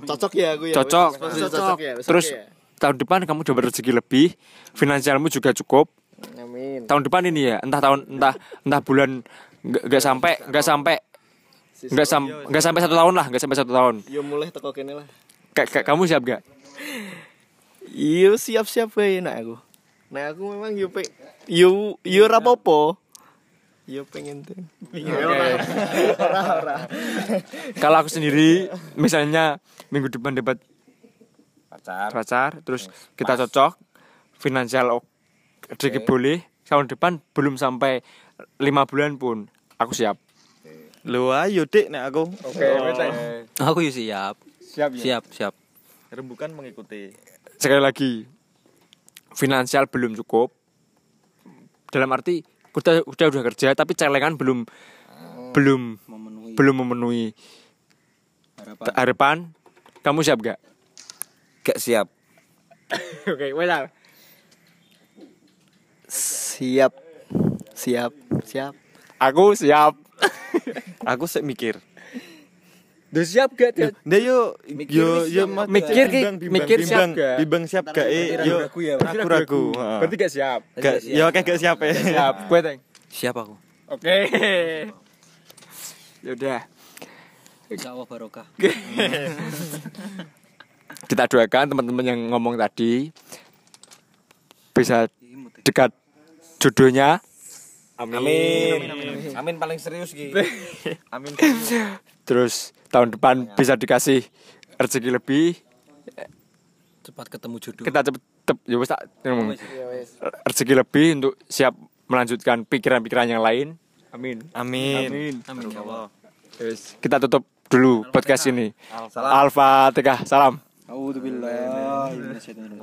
Cocok ya aku ya. cocok Posisi cocok ya. terus ya. tahun depan kamu dapat rezeki lebih finansialmu juga cukup Amin. tahun depan ini ya entah tahun entah entah bulan nggak sampai nggak sampai nggak sam nggak sampai satu tahun lah nggak sampai satu tahun Yo mulai teko kene lah. Ka- ka- kamu siap gak Yo siap-siap wae nak aku. Nah aku memang yo pe yo yo ora apa-apa. Yo pengen tuh. Ora ora ora. kalau aku sendiri misalnya minggu depan dapat pacar. pacar terus kita cocok finansial ok- rezeki boleh tahun depan belum sampai lima bulan pun aku siap Lho ayo Dik nek aku. Aku yo siap. siap Siap, siap. Rembukan mengikuti. sekali lagi finansial belum cukup dalam arti udah udah udah kerja tapi celengan belum belum belum memenuhi harapan. harapan kamu siap gak Gak siap. oke okay, Siap. Siap. Siap. aku siap Aku sik mikir. udah siap gak Ted? Nda yo yo yo Mikir ki- bimbang, bimbang, mikir siap bimbang, gak? Bimbang siap gak eh yo ragu ragu. heeh. berarti gak siap Gak yo kayak gak siap ya. siap gue teng Siap aku. oke yaudah Insyaallah barokah. kita doakan teman-teman yang ngomong tadi bisa dekat jodohnya Amin. Amin paling serius Ki. Amin. terus tahun depan bisa dikasih rezeki lebih Cepat ketemu jodoh. kita cepet tep, ya wes tak ngomong. rezeki lebih untuk siap melanjutkan pikiran-pikiran yang lain amin Amin. Amin ya Allah. Terus kita tutup dulu podcast ini Al-Fatihah salam Alhamdulillah.